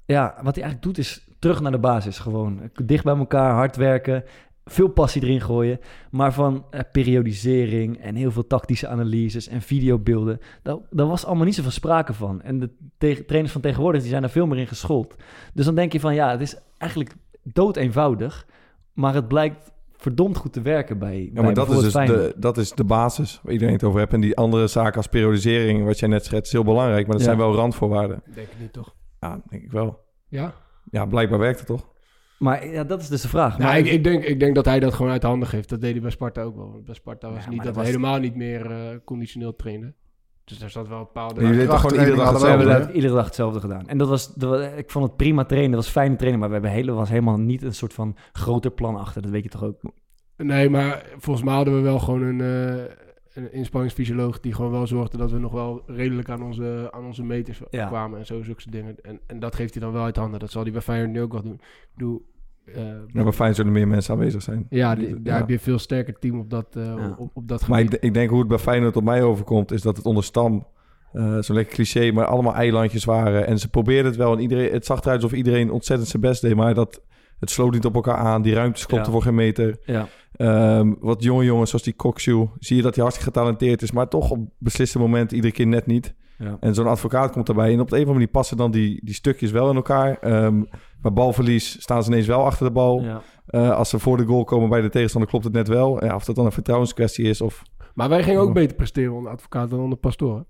ja, wat hij eigenlijk doet is terug naar de basis gewoon. Dicht bij elkaar, hard werken, veel passie erin gooien. Maar van eh, periodisering en heel veel tactische analyses en videobeelden, daar, daar was allemaal niet zoveel sprake van. En de tegen- trainers van tegenwoordig, die zijn er veel meer in geschoold. Dus dan denk je van, ja, het is eigenlijk dood eenvoudig. Maar het blijkt verdomd goed te werken bij. Ja, maar dat is dus de, dat is de basis waar iedereen het over hebt. En die andere zaken als periodisering, wat jij net schetst, is heel belangrijk. Maar dat Ja. zijn wel randvoorwaarden. Denk ik niet, toch? Ja, denk ik wel. Ja? Ja, blijkbaar werkt het toch? Maar ja, dat is dus de vraag. Nou, maar ik, ik, denk, ik denk dat hij dat gewoon uit de handen geeft. Dat deed hij bij Sparta ook wel. Want bij Sparta was Ja, niet dat we was- helemaal niet meer eh, conditioneel trainen. Dus daar zat wel een bepaalde... Jullie deden toch gewoon iedere dag hebben hetzelfde? iedere dag hetzelfde gedaan. En dat was, dat was- ik vond het prima trainen, dat was fijne trainen, maar we hebben hele, was helemaal niet een soort van groter plan achter. Dat weet je toch ook? Nee, maar volgens mij hadden we wel gewoon een, eh een inspanningsfysioloog die gewoon wel zorgde dat we nog wel redelijk aan onze, aan onze meters Ja. kwamen en zo, zulke dingen. En, en dat geeft hij dan wel uit handen. Dat zal hij bij Feyenoord nu ook wel doen. Ik bedoel, eh, Ja, bij Feyenoord zullen meer mensen aanwezig zijn. ja, die- daar Ja. heb je een veel sterker team op dat, eh, Ja. op, op dat Maar gebied. ik, ik denk hoe het bij Feyenoord op mij overkomt, is dat het onder Stam, eh zo'n lekker cliché, maar allemaal eilandjes waren. En ze probeerden het wel. En iedereen, het zag eruit alsof iedereen ontzettend zijn best deed, maar dat, het sloot niet op elkaar aan. Die ruimtes klopten Ja. voor geen meter. Ja. Ehm, wat jonge jongens zoals die Kokshoe, zie je dat hij hartstikke getalenteerd is, maar toch op besliste momenten iedere keer net niet. Ja. En zo'n advocaat komt erbij. En op de een of andere manier passen dan die, die stukjes wel in elkaar. Ehm bij balverlies staan ze ineens wel achter de bal. Ja. Eh, als ze voor de goal komen bij de tegenstander, klopt het net wel. Ja, of dat dan een vertrouwenskwestie is. Of... Maar wij gingen ook beter presteren onder advocaat dan onder pastoor.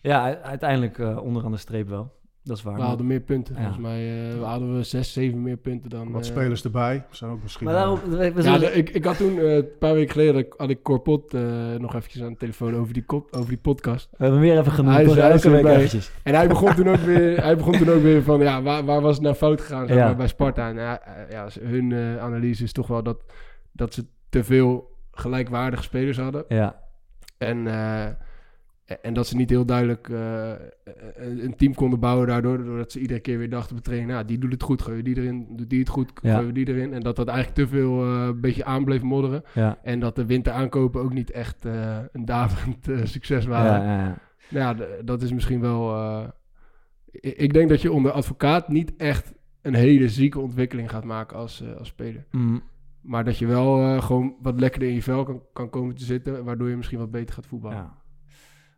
Ja, uiteindelijk eh, onderaan de streep wel. Dat is waar. We maar- hadden meer punten. Ja. Volgens mij eh, hadden we zes, zeven meer punten dan... Wat eh, spelers erbij. Zijn ook misschien Maar wel- daarom, we, we Ja, de- ik, ik had toen, eh, een paar weken geleden, had ik- had ik Corpot eh, nog eventjes aan de telefoon over die, kop, over die podcast. we hebben hem weer even genoemd. Hij is- toch? hij is Elke week erbij. eventjes. En hij begon toen ook weer, hij begon toen ook weer van, ja, waar, waar was het nou fout gegaan Ja. maar, bij Sparta? En ja, ja, hun eh, analyse is toch wel dat, dat ze te veel gelijkwaardige spelers hadden. Ja. En, eh, en dat ze niet heel duidelijk eh, een een team konden bouwen daardoor. Doordat ze iedere keer weer dachten op training, nou, die doet het goed, gooien die erin. Doet die het goed, Ja. gooien we die erin. En dat dat eigenlijk te veel eh, een beetje aan bleef modderen. Ja. En dat de winteraankopen ook niet echt eh, een daverend eh, succes waren. Ja, ja, ja. Nou ja, dat is misschien wel... eh, ik, denk dat je onder advocaat niet echt een hele zieke ontwikkeling gaat maken als, eh, als speler. Mm, Maar dat je wel eh, gewoon wat lekkerder in je vel kan, kan komen te zitten... waardoor je misschien wat beter gaat voetballen.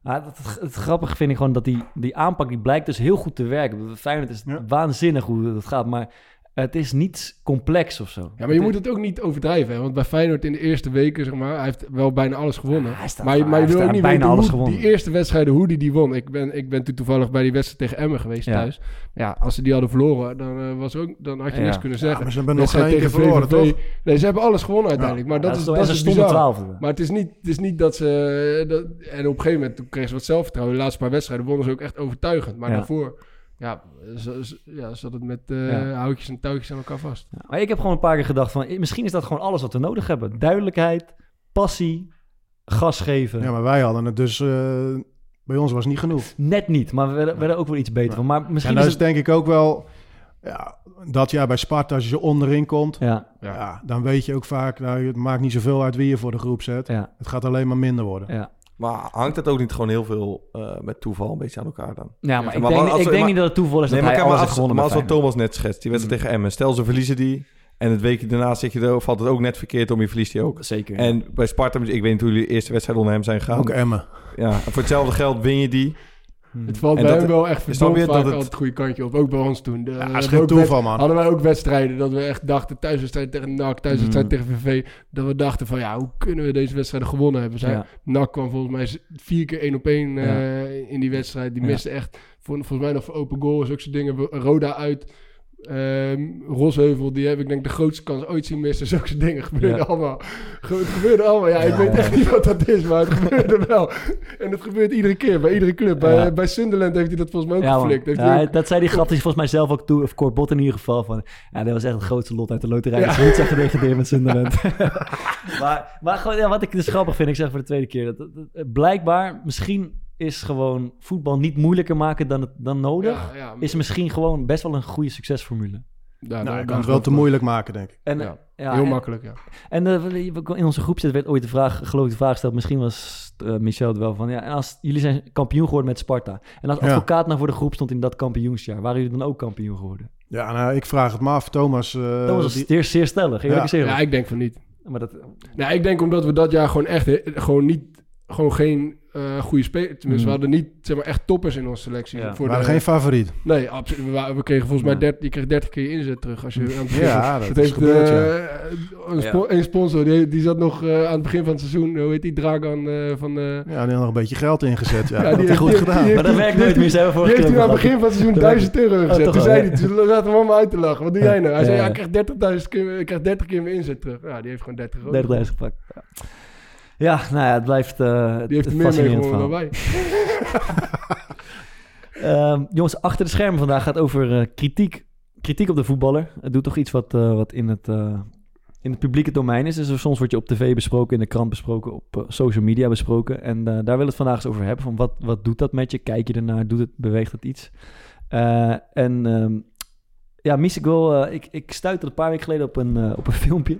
Ja. Het, het, het grappige vind ik gewoon dat die, die aanpak die blijkt dus heel goed te werken. Feyenoord is Ja. waanzinnig hoe dat gaat. Maar Het is niet complex of zo. Ja, maar je moet het ook niet overdrijven. Hè? Want bij Feyenoord in de eerste weken, zeg maar, hij heeft wel bijna alles gewonnen. Ja, hij staat- maar, je- maar je wil ook niet bijna weten alles hoe gewonnen. die eerste wedstrijden, hoe die die won. Ik ben, ik ben toen toevallig bij die wedstrijd tegen Emmen geweest Ja. thuis. Ja, als ze die hadden verloren, dan, eh, was ook, dan had je Ja. niks kunnen Ja, zeggen. maar ze hebben nog geen keer verloren, VVV. toch? Nee, ze hebben alles gewonnen uiteindelijk. Maar dat Ja, is, dat is twaalfde. Maar het is niet, het is niet dat ze... Dat, en op een gegeven moment toen kregen ze wat zelfvertrouwen. De laatste paar wedstrijden wonnen ze ook echt overtuigend. Maar Ja. daarvoor ja, z- z- ja, zat het met eh, Ja. houtjes en touwtjes aan elkaar vast. Ja, maar ik heb gewoon een paar keer gedacht van... Misschien is dat gewoon alles wat we nodig hebben. Duidelijkheid, passie, gas geven. Ja, maar wij hadden het dus... eh, bij ons was het niet genoeg. Net niet, maar we werden, werden ook wel iets beter van. Maar misschien en dat is is het... denk ik ook wel... Ja, dat jaar bij Sparta, als je onderin komt... Ja, Ja. Ja. dan weet je ook vaak... Nou, het maakt niet zoveel uit wie je voor de groep zet. ja, Het gaat alleen maar minder worden. ja. Maar hangt het ook niet gewoon heel veel eh, met toeval een beetje aan elkaar dan? Ja, maar Ja, ik maar denk, als ik we- denk maar- niet dat het toeval is Nee, dat maar, hij kijk, alles maar heeft als, gewonnen maar als wat. Thomas net schetst, die wedstrijd tegen Emmen. Stel ze verliezen die en het weekje daarna zit je er, valt het ook net verkeerd om, je verliest die ook. Zeker. En bij Sparta, ik weet niet hoe jullie de eerste wedstrijd onder hem zijn gegaan. Ook Emmen. Ja, en voor hetzelfde geld win je die. Hm. Het valt En bij dat- hem wel echt snap verdomd je vaak dat het- altijd het goede kantje op. Ook bij ons toen. De, Ja, we dat is geen ook toeval, man. Hadden wij ook wedstrijden dat we echt dachten, thuiswedstrijd tegen NAC, thuiswedstrijd Mm. tegen VV, dat we dachten van ja, hoe kunnen we deze wedstrijden gewonnen hebben? Zij, Ja. NAC kwam volgens mij vier keer één op één eh, in die wedstrijd. Die Ja. miste echt, voor, volgens mij nog voor open goals, ook zo'n dingen. Roda uit, ehm Rosheuvel, die heb ik denk de grootste kans ooit zien missen. [LAUGHS] Zulke dingen gebeurden Ja. allemaal. Het gebeurde allemaal. Ja, ik Ja, weet ja. echt niet wat dat is, maar het gebeurde [LAUGHS] wel. En het gebeurt iedere keer, bij iedere club. Bij, Sunderland heeft hij dat volgens mij ook geflikt. Heeft Ja, ook- dat zei die grap, die volgens mij zelf ook toe, of Cor Bot in ieder geval. Van, ja, dat was echt het grootste lot uit de loterij. Dat ze niet gedegradeerd met [LAUGHS] Sunderland. maar maar gewoon, wat ik dus grappig vind, ik zeg voor de tweede keer. Dat, dat- dat- blijkbaar, misschien is gewoon voetbal niet moeilijker maken dan, het, dan nodig. Ja, ja, Is misschien gewoon best wel een goede succesformule. Ja, Nou, je kan het wel te moeilijk maken, denk ik. En, Ja, ja, Heel en- makkelijk, ja. En eh, in onze groepset werd ooit de vraag, geloof ik, de vraag gesteld. Misschien was eh, Michel het wel van. Ja, en als jullie zijn kampioen geworden met Sparta. En als Ja. advocaat nou voor de groep stond in dat kampioensjaar. Waren jullie dan ook kampioen geworden? Ja, nou, ik vraag het maar af. Thomas... eh, dat was die- zeer, zeer stellig. Ja. ja. ik denk van niet. Maar dat, Nou, ik denk omdat we dat jaar gewoon echt gewoon niet, gewoon geen eh goede spelers. Tenminste, Mm. we hadden niet zeg maar echt toppers in onze selectie. Ja. Voor we waren de, geen favoriet. Nee, absoluut. We, we kregen volgens mij Ja. 30, je kreeg 30 keer je inzet terug als je aan het begin Ja, dat, dat is heeft gebeurd, ja. een, spo- een sponsor, die, die zat nog eh, aan het begin van het seizoen, hoe heet die, Dragan eh, van... eh, Ja, die had nog een beetje geld ingezet. Ja, [LAUGHS] die hij heeft- goed die- gedaan. die maar dat werkt nooit meer. Ze hebben die vorige heeft aan het begin van het seizoen [LAUGHS] Dat 1000 euro ingezet. toch Toen wel, zei hij, toen laat hem allemaal uit te lachen. Wat doe jij nou? Hij zei, ja. ja, ik krijg 30.000 keer, ik krijg 30 keer mijn inzet terug. Ja, die heeft gewoon 30 euro. 30.000 gepakt. Ja. nou ja, het blijft uh, Die heeft er meer dan wij. [LAUGHS] Ehm, jongens, achter de schermen vandaag gaat over eh, kritiek. Kritiek op de voetballer. Het doet toch iets wat, eh, wat in, het, in het publieke domein is. Dus soms wordt je op tv besproken, in de krant besproken, op social media besproken. En daar willen we het vandaag eens over hebben. Van wat, wat doet dat met je? Kijk je ernaar? Doet het, beweegt het iets? En ehm, ja, mis ik wel. ik, ik stuitte een paar weken geleden op een, op een [LAUGHS] filmpje.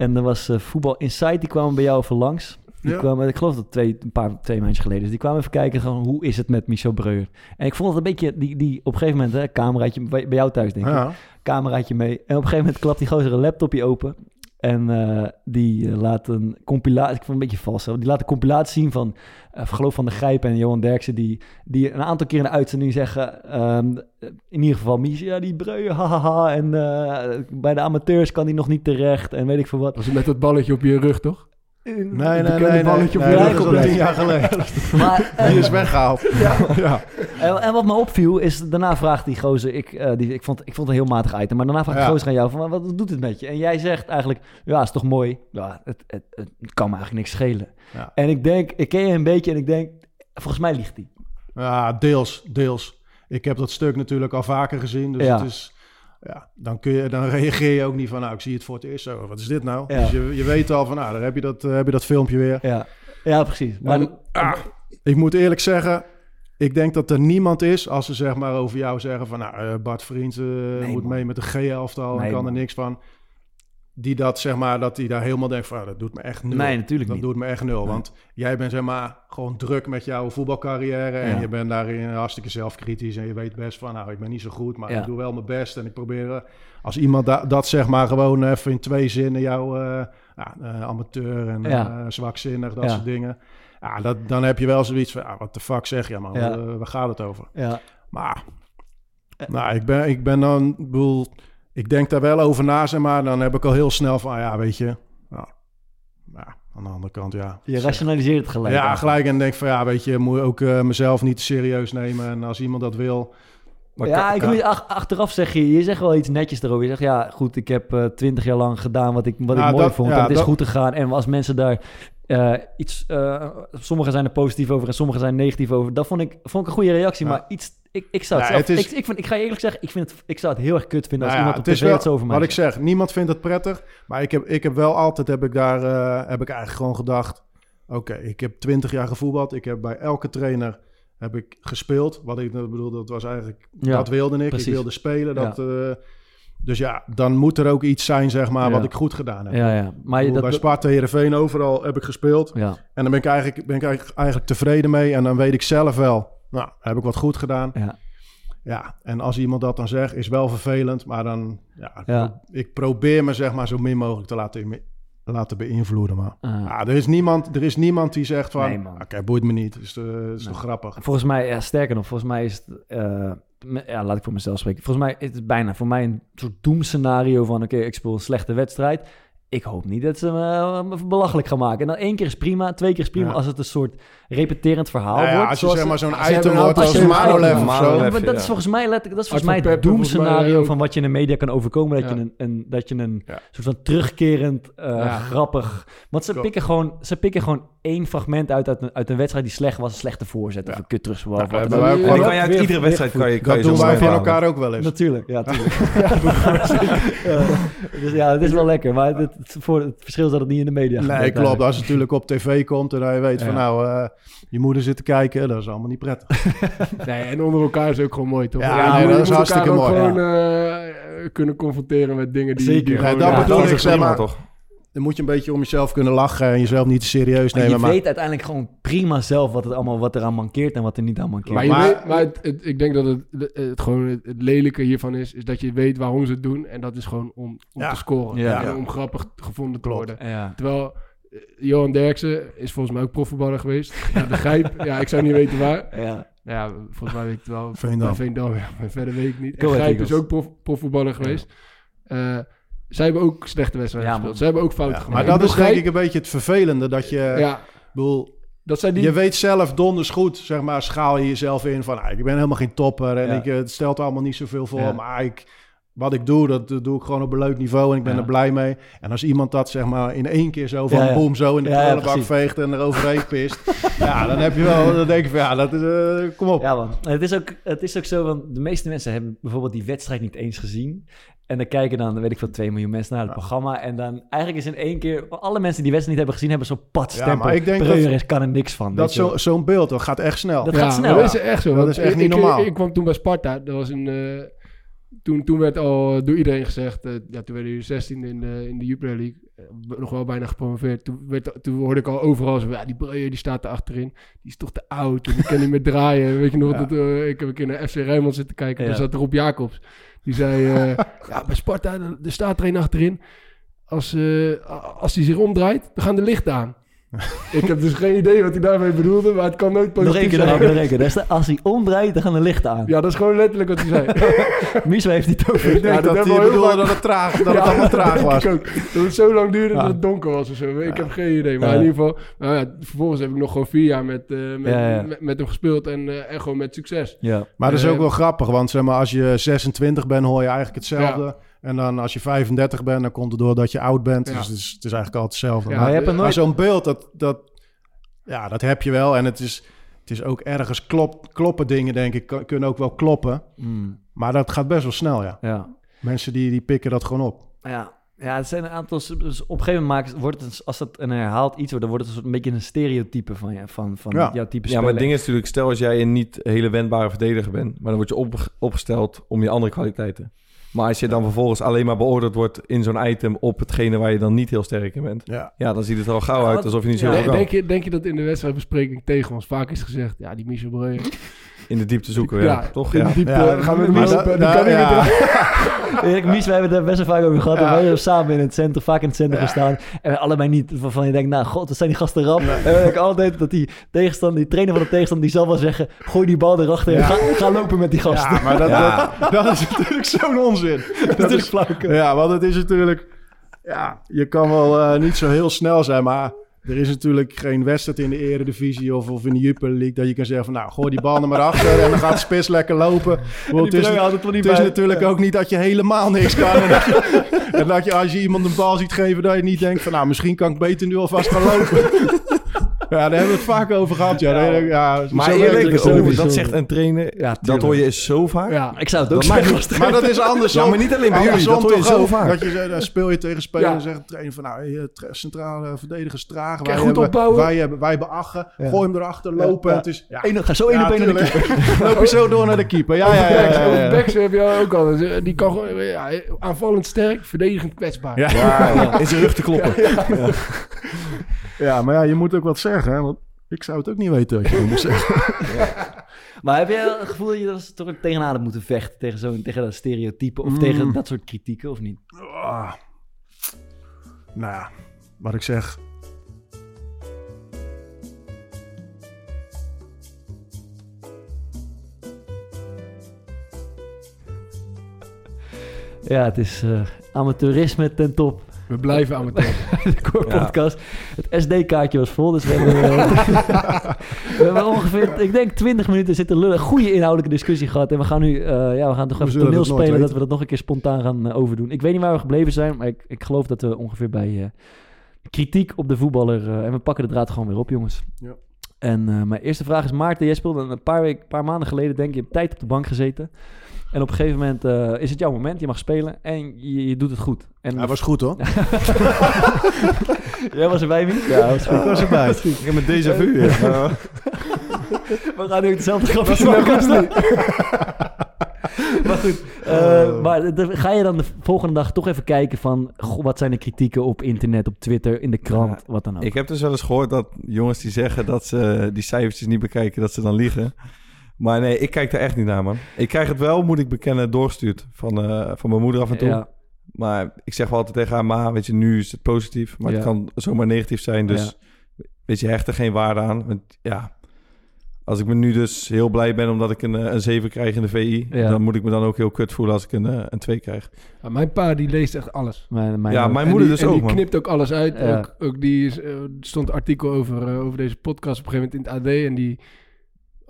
En er was eh, Voetbal Insight, die kwamen bij jou even langs. Die Ja. kwamen, ik geloof dat twee, een paar, twee maandjes geleden. Dus die kwamen even kijken, gewoon, hoe is het met Michel Breuer? En ik vond het een beetje, die, die op een gegeven moment, hè, cameraatje, bij, bij jou thuis denk ik, Ja. cameraatje mee. En op een gegeven moment klapt die gozer een laptopje open. En eh, die eh, laat een compilatie, ik vond het een beetje vals, hè, die laat een compilatie zien van, eh geloof van de Grijpen en Johan Derksen, die, die een aantal keer in de uitzending zeggen, ehm, in ieder geval, Michel, ja, die Breuer, hahaha, en eh, bij de amateurs kan hij nog niet terecht, en weet ik veel wat. Was het met dat balletje op je rug, toch? Nee, nee, nee. nee, balletje op nee, je dat is tien jaar geleden. [LAUGHS] Maar, eh, [LAUGHS] Die is weggehaald. [LAUGHS] Ja. ja. En, en wat me opviel is, daarna vraagt die gozer, ik, eh, die, ik, vond, ik vond het een heel matig item, maar daarna vraagt Ja. die gozer aan jou, van, wat doet het met je? En jij zegt eigenlijk, ja, is toch mooi? Ja, het, het, het kan me eigenlijk niks schelen. Ja. En ik denk, ik ken je een beetje en ik denk, volgens mij ligt hij. Ja, deels, deels. Ik heb dat stuk natuurlijk al vaker gezien. Dus Ja. het is, ja, dan, kun je, dan reageer je ook niet van, nou, ik zie het voor het eerst zo. Wat is dit nou? Ja. Dus je, je weet al van, nou, daar heb je dat, eh, heb je dat filmpje weer. Ja, ja precies. Maar ah, ik moet eerlijk zeggen, ik denk dat er niemand is, als ze zeg maar over jou zeggen van, nou, eh, Bart Vriend eh, moet man. mee met de G-elftal Nee, kan er niks van. Die dat zeg maar, dat die daar helemaal denkt van, ah, dat doet me echt nul. nee, natuurlijk Dat niet. doet me echt nul, Nee. want jij bent zeg maar gewoon druk met jouw voetbalcarrière en Ja. je bent daarin hartstikke zelfkritisch en je weet best van, nou, ik ben niet zo goed, maar Ja. ik doe wel mijn best en ik probeer, eh, als iemand da- dat zeg maar gewoon even in twee zinnen, jouw eh, eh, amateur en Ja. zwakzinnig, dat soort dingen, ja, dat, dan heb je wel zoiets van, ah, wat de fuck zeg je man, waar gaat het over? Ja, Maar, nou, ik ben, ik ben dan, bedoel, ik denk daar wel over na, zeg maar. Dan heb ik al heel snel van, ah ja, weet je. Nou, ja, aan de andere kant, ja. Je rationaliseert het gelijk. Ja, gelijk. En denk van, ja, weet je, moet ook eh, mezelf niet serieus nemen. En als iemand dat wil... Maar ja, ik moet, ach- achteraf zeg je, je zegt wel iets netjes erover. Je zegt, ja, goed, ik heb eh, twintig jaar lang gedaan wat ik, wat Nou, ik mooi dat- vond. ja, en het is dat- goed gegaan. En als mensen daar eh, iets... sommigen zijn er positief over en sommigen zijn negatief over. Dat vond ik, vond ik een goede reactie. Ja. Maar iets... Ik, ik zou het Nou, zelf... het is- ik, ik, vind, ik ga je eerlijk zeggen, ik, vind het, ik zou het heel erg kut vinden als Nou ja, iemand op het tv over mij Wat ik zeg, niemand vindt het prettig. Maar ik heb, ik heb wel altijd, heb ik daar, eh, heb ik eigenlijk gewoon gedacht... Oké, ik heb twintig jaar gevoetbald. Ik heb bij elke trainer heb ik gespeeld. Wat ik bedoel, dat was eigenlijk, Ja, dat wilde ik. precies. Ik wilde spelen. Dat, eh, dus ja, dan moet er ook iets zijn, zeg maar, Ja. wat ik goed gedaan heb. Ja, ja. Maar je, bedoel, dat, bij Sparta, Heerenveen, overal heb ik gespeeld. En dan ben ik eigenlijk, ben ik eigenlijk, eigenlijk tevreden mee. En dan weet ik zelf wel, nou, heb ik wat goed gedaan. ja. Ja, en als iemand dat dan zegt, is wel vervelend. Maar dan, ja, ik, Ja. pro- ik probeer me zeg maar zo min mogelijk te laten, laten beïnvloeden. Maar Ah. ja, er, is niemand, er is niemand die zegt van, Nee, oké, boeit me niet. Is Nee. toch grappig. Volgens mij, ja, sterker nog, volgens mij is het... eh, ja, laat ik voor mezelf spreken. Volgens mij is het bijna voor mij een soort doemscenario van... oké, ik speel een slechte wedstrijd. Ik hoop niet dat ze me, eh, belachelijk gaan maken. En dan één keer is prima, twee keer is prima... Ja. als het een soort repeterend verhaal Nou ja, wordt. als je zeg maar zo'n Ja, item een als Manolev shows. of zo. Maar dat is ja. volgens mij letterlijk, dat is volgens mij het Pepper, volgens mij doemscenario van wat je in de media kan overkomen. Dat Ja. je een, een, dat je een Ja. soort van terugkerend, eh, Ja. grappig... Want ze Klopt. pikken, gewoon, ze pikken gewoon één fragment uit uit een, uit een wedstrijd die slecht was. Een slechte voorzet of Ja. een kut. Ja, dan wij ook En die kan je uit iedere wedstrijd kan je, kan Dat je doen wij van elkaar ook wel eens. Natuurlijk, ja, [LAUGHS] natuurlijk. [LAUGHS] ja, dus ja, het is wel lekker. Maar het, voor, het verschil is dat het niet in de media Nee, gebeurt klopt. Als het natuurlijk op tv komt en dan je weet van nou, eh, je moeder zit te kijken, dat is allemaal niet prettig. [LAUGHS] Nee, en onder elkaar is ook gewoon mooi, toch? Ja, nee, dat is elkaar hartstikke mooi, gewoon eh, kunnen confronteren met dingen die... Zeker. die dat Ja, bedoel ik, zeg maar. toch? Dan moet je een beetje om jezelf kunnen lachen en jezelf niet te serieus Maar nemen. je Maar, weet uiteindelijk gewoon prima zelf wat, het allemaal, wat er aan mankeert en wat er niet aan mankeert. Maar, je Maar- weet, maar het, het- ik denk dat het, het, het gewoon het, lelijke hiervan is, is dat je weet waarom ze het doen. En dat is gewoon om, om Ja. te scoren. Ja. En om grappig gevonden te worden. ja. Terwijl eh, Johan Derksen is volgens mij ook profvoetballer geweest. [LAUGHS] Ja, de Grijp, ja, ik zou niet weten waar. Ja. Ja, volgens mij weet ik het wel. Veendam. Veendam, ja, maar verder weet ik niet. Go En Ahead Grijp is ook prof, profvoetballer geweest. Eh, zij hebben ook slechte wedstrijden Ja, gespeeld. Ze hebben ook fouten Ja, gemaakt. maar dat is denk ik een beetje het vervelende. Dat je, Ja, bedoel, dat zijn die... je weet zelf donders goed, zeg maar, schaal je jezelf in van, ah, ik ben helemaal geen topper en Ja. ik, eh, het stelt allemaal niet zoveel voor. Ja. Maar ik, wat ik doe, dat, dat doe ik gewoon op een leuk niveau en ik ben Ja. er blij mee. En als iemand dat zeg maar in één keer zo van Ja, ja. boem zo in de prullenbak veegt en er overheen pist. [LAUGHS] ja, dan heb je wel, dan denk ik van, ja, dat is, eh, kom op. Ja, man. Het is, ook, het is ook zo, want de meeste mensen hebben bijvoorbeeld die wedstrijd niet eens gezien. En dan kijken dan, weet ik veel, 2 miljoen mensen naar het Ja. programma. En dan eigenlijk is in één keer, alle mensen die wedstrijd niet hebben gezien, hebben zo'n pad Ja, maar ik denk Breuer dat- is kan er niks van. Dat zo- Zo'n beeld, dat gaat echt snel. Dat ja, gaat snel. Dat is echt zo. Dat is echt ik, niet normaal. Ik, ik kwam toen bij Sparta. Dat was een, eh, toen, toen werd al door iedereen gezegd... eh, ja, toen werden jullie 16 in de, in de Jupiler League. eh, nog wel bijna gepromoveerd. Toen, werd, toen hoorde ik al overal zo... Ja, die Breuer die staat er achterin. Die is toch te oud. en Die kan niet meer draaien. Weet je nog? Ja. Dat, ik heb een keer naar FC Rijnmond zitten kijken. Ja. Daar zat Rob Jacobs. Die zei... eh, [LAUGHS] ja, bij Sparta, er staat er een achterin. Als, eh, als hij zich omdraait, dan gaan de lichten aan. [LAUGHS] ik heb dus geen idee wat hij daarmee bedoelde, maar het kan nooit Nog positief zijn. nog één keer. Als hij omdraait, dan gaan de lichten aan. Ja, dat is gewoon letterlijk wat hij zei. [LAUGHS] Miesel heeft niet over. Ik denk Ja, dat dat hij bedoelde dat het, traag, dat het allemaal [LAUGHS] traag was. ook. Dat het zo lang duurde Ja. dat het donker was of zo. Ik Ja. heb geen idee. Maar Ja. in ieder geval, nou ja, vervolgens heb ik nog gewoon vier jaar met, eh, met, Ja, ja. Met, met hem gespeeld en, eh, en gewoon met succes. Ja. Maar dat is Eh, ook wel grappig, want zeg maar, als je 26 bent, hoor je eigenlijk hetzelfde. En dan als je 35 bent, dan komt het door dat je oud bent. Ja. Dus het is, het is eigenlijk altijd hetzelfde. Ja, maar Maar je hebt maar nooit... zo'n beeld, dat, dat, ja, dat heb je wel. En het is, het is ook ergens klop, kloppen dingen, denk ik, kunnen ook wel kloppen. Mm, Maar dat gaat best wel snel, ja. ja. Mensen die, die pikken dat gewoon op. Ja, ja, het zijn een aantal. Dus op een gegeven moment wordt het, als het een herhaald iets wordt, dan wordt het een, soort, een beetje een stereotype van, ja, van, van Ja. jouw type Ja, maar speler. het ding is natuurlijk, stel als jij een niet hele wendbare verdediger bent, maar dan word je op, opgesteld om je andere kwaliteiten. Maar als je dan vervolgens alleen maar beoordeeld wordt in zo'n item op hetgene waar je dan niet heel sterk in bent, Ja. ja, dan ziet het er al gauw Ja, uit alsof je niet zo ja, denk, je, denk je dat in de wedstrijdbespreking tegen ons vaak is gezegd... Ja, die Michel Breuer, in de diepte zoeken. Ja, toch? in de diepte Ja, gaan we maar dat- Die nou, kan ja. meer [LAUGHS] Erik Mies, wij hebben het best wel vaak over gehad. Ja. Wij hebben samen in het centrum, vaak in het centrum gestaan. En allebei niet. Waarvan je denkt, nou god, wat zijn die gasten rap. En dan denk ik altijd dat die tegenstander, die trainer van de tegenstander, die zal wel zeggen, gooi die bal erachter en ga, ga lopen met die gasten. Ja, maar dat. Dat, dat is natuurlijk zo'n onzin. [LAUGHS] dat is flauwekul. Ja, want het is natuurlijk... Ja, je kan wel eh, niet zo heel snel zijn, maar... Er is natuurlijk geen wedstrijd in de Eredivisie of, of in de Jupiler League... dat je kan zeggen van, nou, gooi die bal er maar achter... en dan gaat de spits lekker lopen. Het is, het natuurlijk ook niet dat je helemaal niks kan. [LAUGHS] En dat, je, en dat je als je iemand een bal ziet geven... dat je niet denkt van, nou, misschien kan ik beter nu alvast gaan lopen. Ja, daar hebben we het vaak over gehad. Ja, ja, ja Maar eerlijk, oh, ook. dat zegt een trainer. Ja, dat hoor je zo vaak. Ja, Ik zou het ook Dat zeggen. [LAUGHS] Maar dat is andersom. Ja, maar niet alleen bij jullie, dat hoor je zo ook. vaak. Dat je, dan speel je tegen spelers Ja. en zegt trainer van... Nou, tra- centrale verdedigers traag. Kijk, Wij goed hebben, opbouwen. Wij hebben, wij hebben Achen. Gooi hem erachter, lopen. Ja. Het is, ja, Eén- ga zo één Ja, op één naar de keeper. [LAUGHS] Loop je zo door naar de keeper. Ja, ja, ja. backs, heb je ook al. Die kan gewoon ja, aanvallend sterk, verdedigend kwetsbaar. Ja. In zijn rug te kloppen. Ja, maar ja, je moet ook wat zeggen. Hè, want ik zou het ook niet weten wat je moet zeggen. [LAUGHS] Maar heb jij het gevoel dat je er toch tegenaan had moeten vechten? Tegen, zo'n tegen dat stereotype of Mm. tegen dat soort kritieken of niet? Ah. Nou ja, wat ik zeg. Ja, het is eh, amateurisme ten top. We blijven amateur. [LAUGHS] de Core Ja. podcast. Het SD-kaartje was vol, dus we hebben, eh, [LAUGHS] we hebben ongeveer, ik denk 20 minuten zitten lullen. Goede inhoudelijke discussie gehad. En we gaan nu, eh, ja, we gaan toch We even toneel spelen dat we dat nog een keer spontaan gaan eh, overdoen. Ik weet niet waar we gebleven zijn, maar ik, ik geloof dat we ongeveer bij eh, kritiek op de voetballer, eh, en we pakken de draad gewoon weer op, jongens. Ja. En eh, mijn eerste vraag is, Maarten, jij speelde een paar, week, paar maanden geleden, denk ik, je hebt tijd op de bank gezeten. En op een gegeven moment eh, is het jouw moment, je mag spelen en je, je doet het goed. En Hij was goed hoor. [LAUGHS] Jij was erbij, Mies? Ja, was goed. Ik was erbij. [LAUGHS] Ik heb met déjà vu. Ja. [LAUGHS] We gaan nu hetzelfde grapje maken. maar goed, eh, maar de- ga je dan de volgende dag toch even kijken van... Goh, wat zijn de kritieken op internet, op Twitter, in de krant, wat dan ook. Ik heb dus wel eens gehoord dat jongens die zeggen dat ze die cijfertjes niet bekijken, dat ze dan liegen. Maar nee, ik kijk daar echt niet naar, man. Ik krijg het wel, moet ik bekennen, doorgestuurd van, eh, van mijn moeder af en toe. Ja, Maar ik zeg wel altijd tegen haar, ma, weet je, nu is het positief. Maar het kan zomaar negatief zijn. Dus weet je, hecht er geen waarde aan. Want ja, als ik me nu dus heel blij ben omdat ik een, eh, een 7 krijg in de VI... Ja. dan moet ik me dan ook heel kut voelen als ik een, eh, een 2 krijg. Ja, mijn pa die leest echt alles. mijn, mijn ja, ook. mijn moeder die, dus en ook, die man. knipt ook alles uit. Ja. Ook, ook die is, stond een artikel over, eh, over deze podcast op een gegeven moment in het AD. En die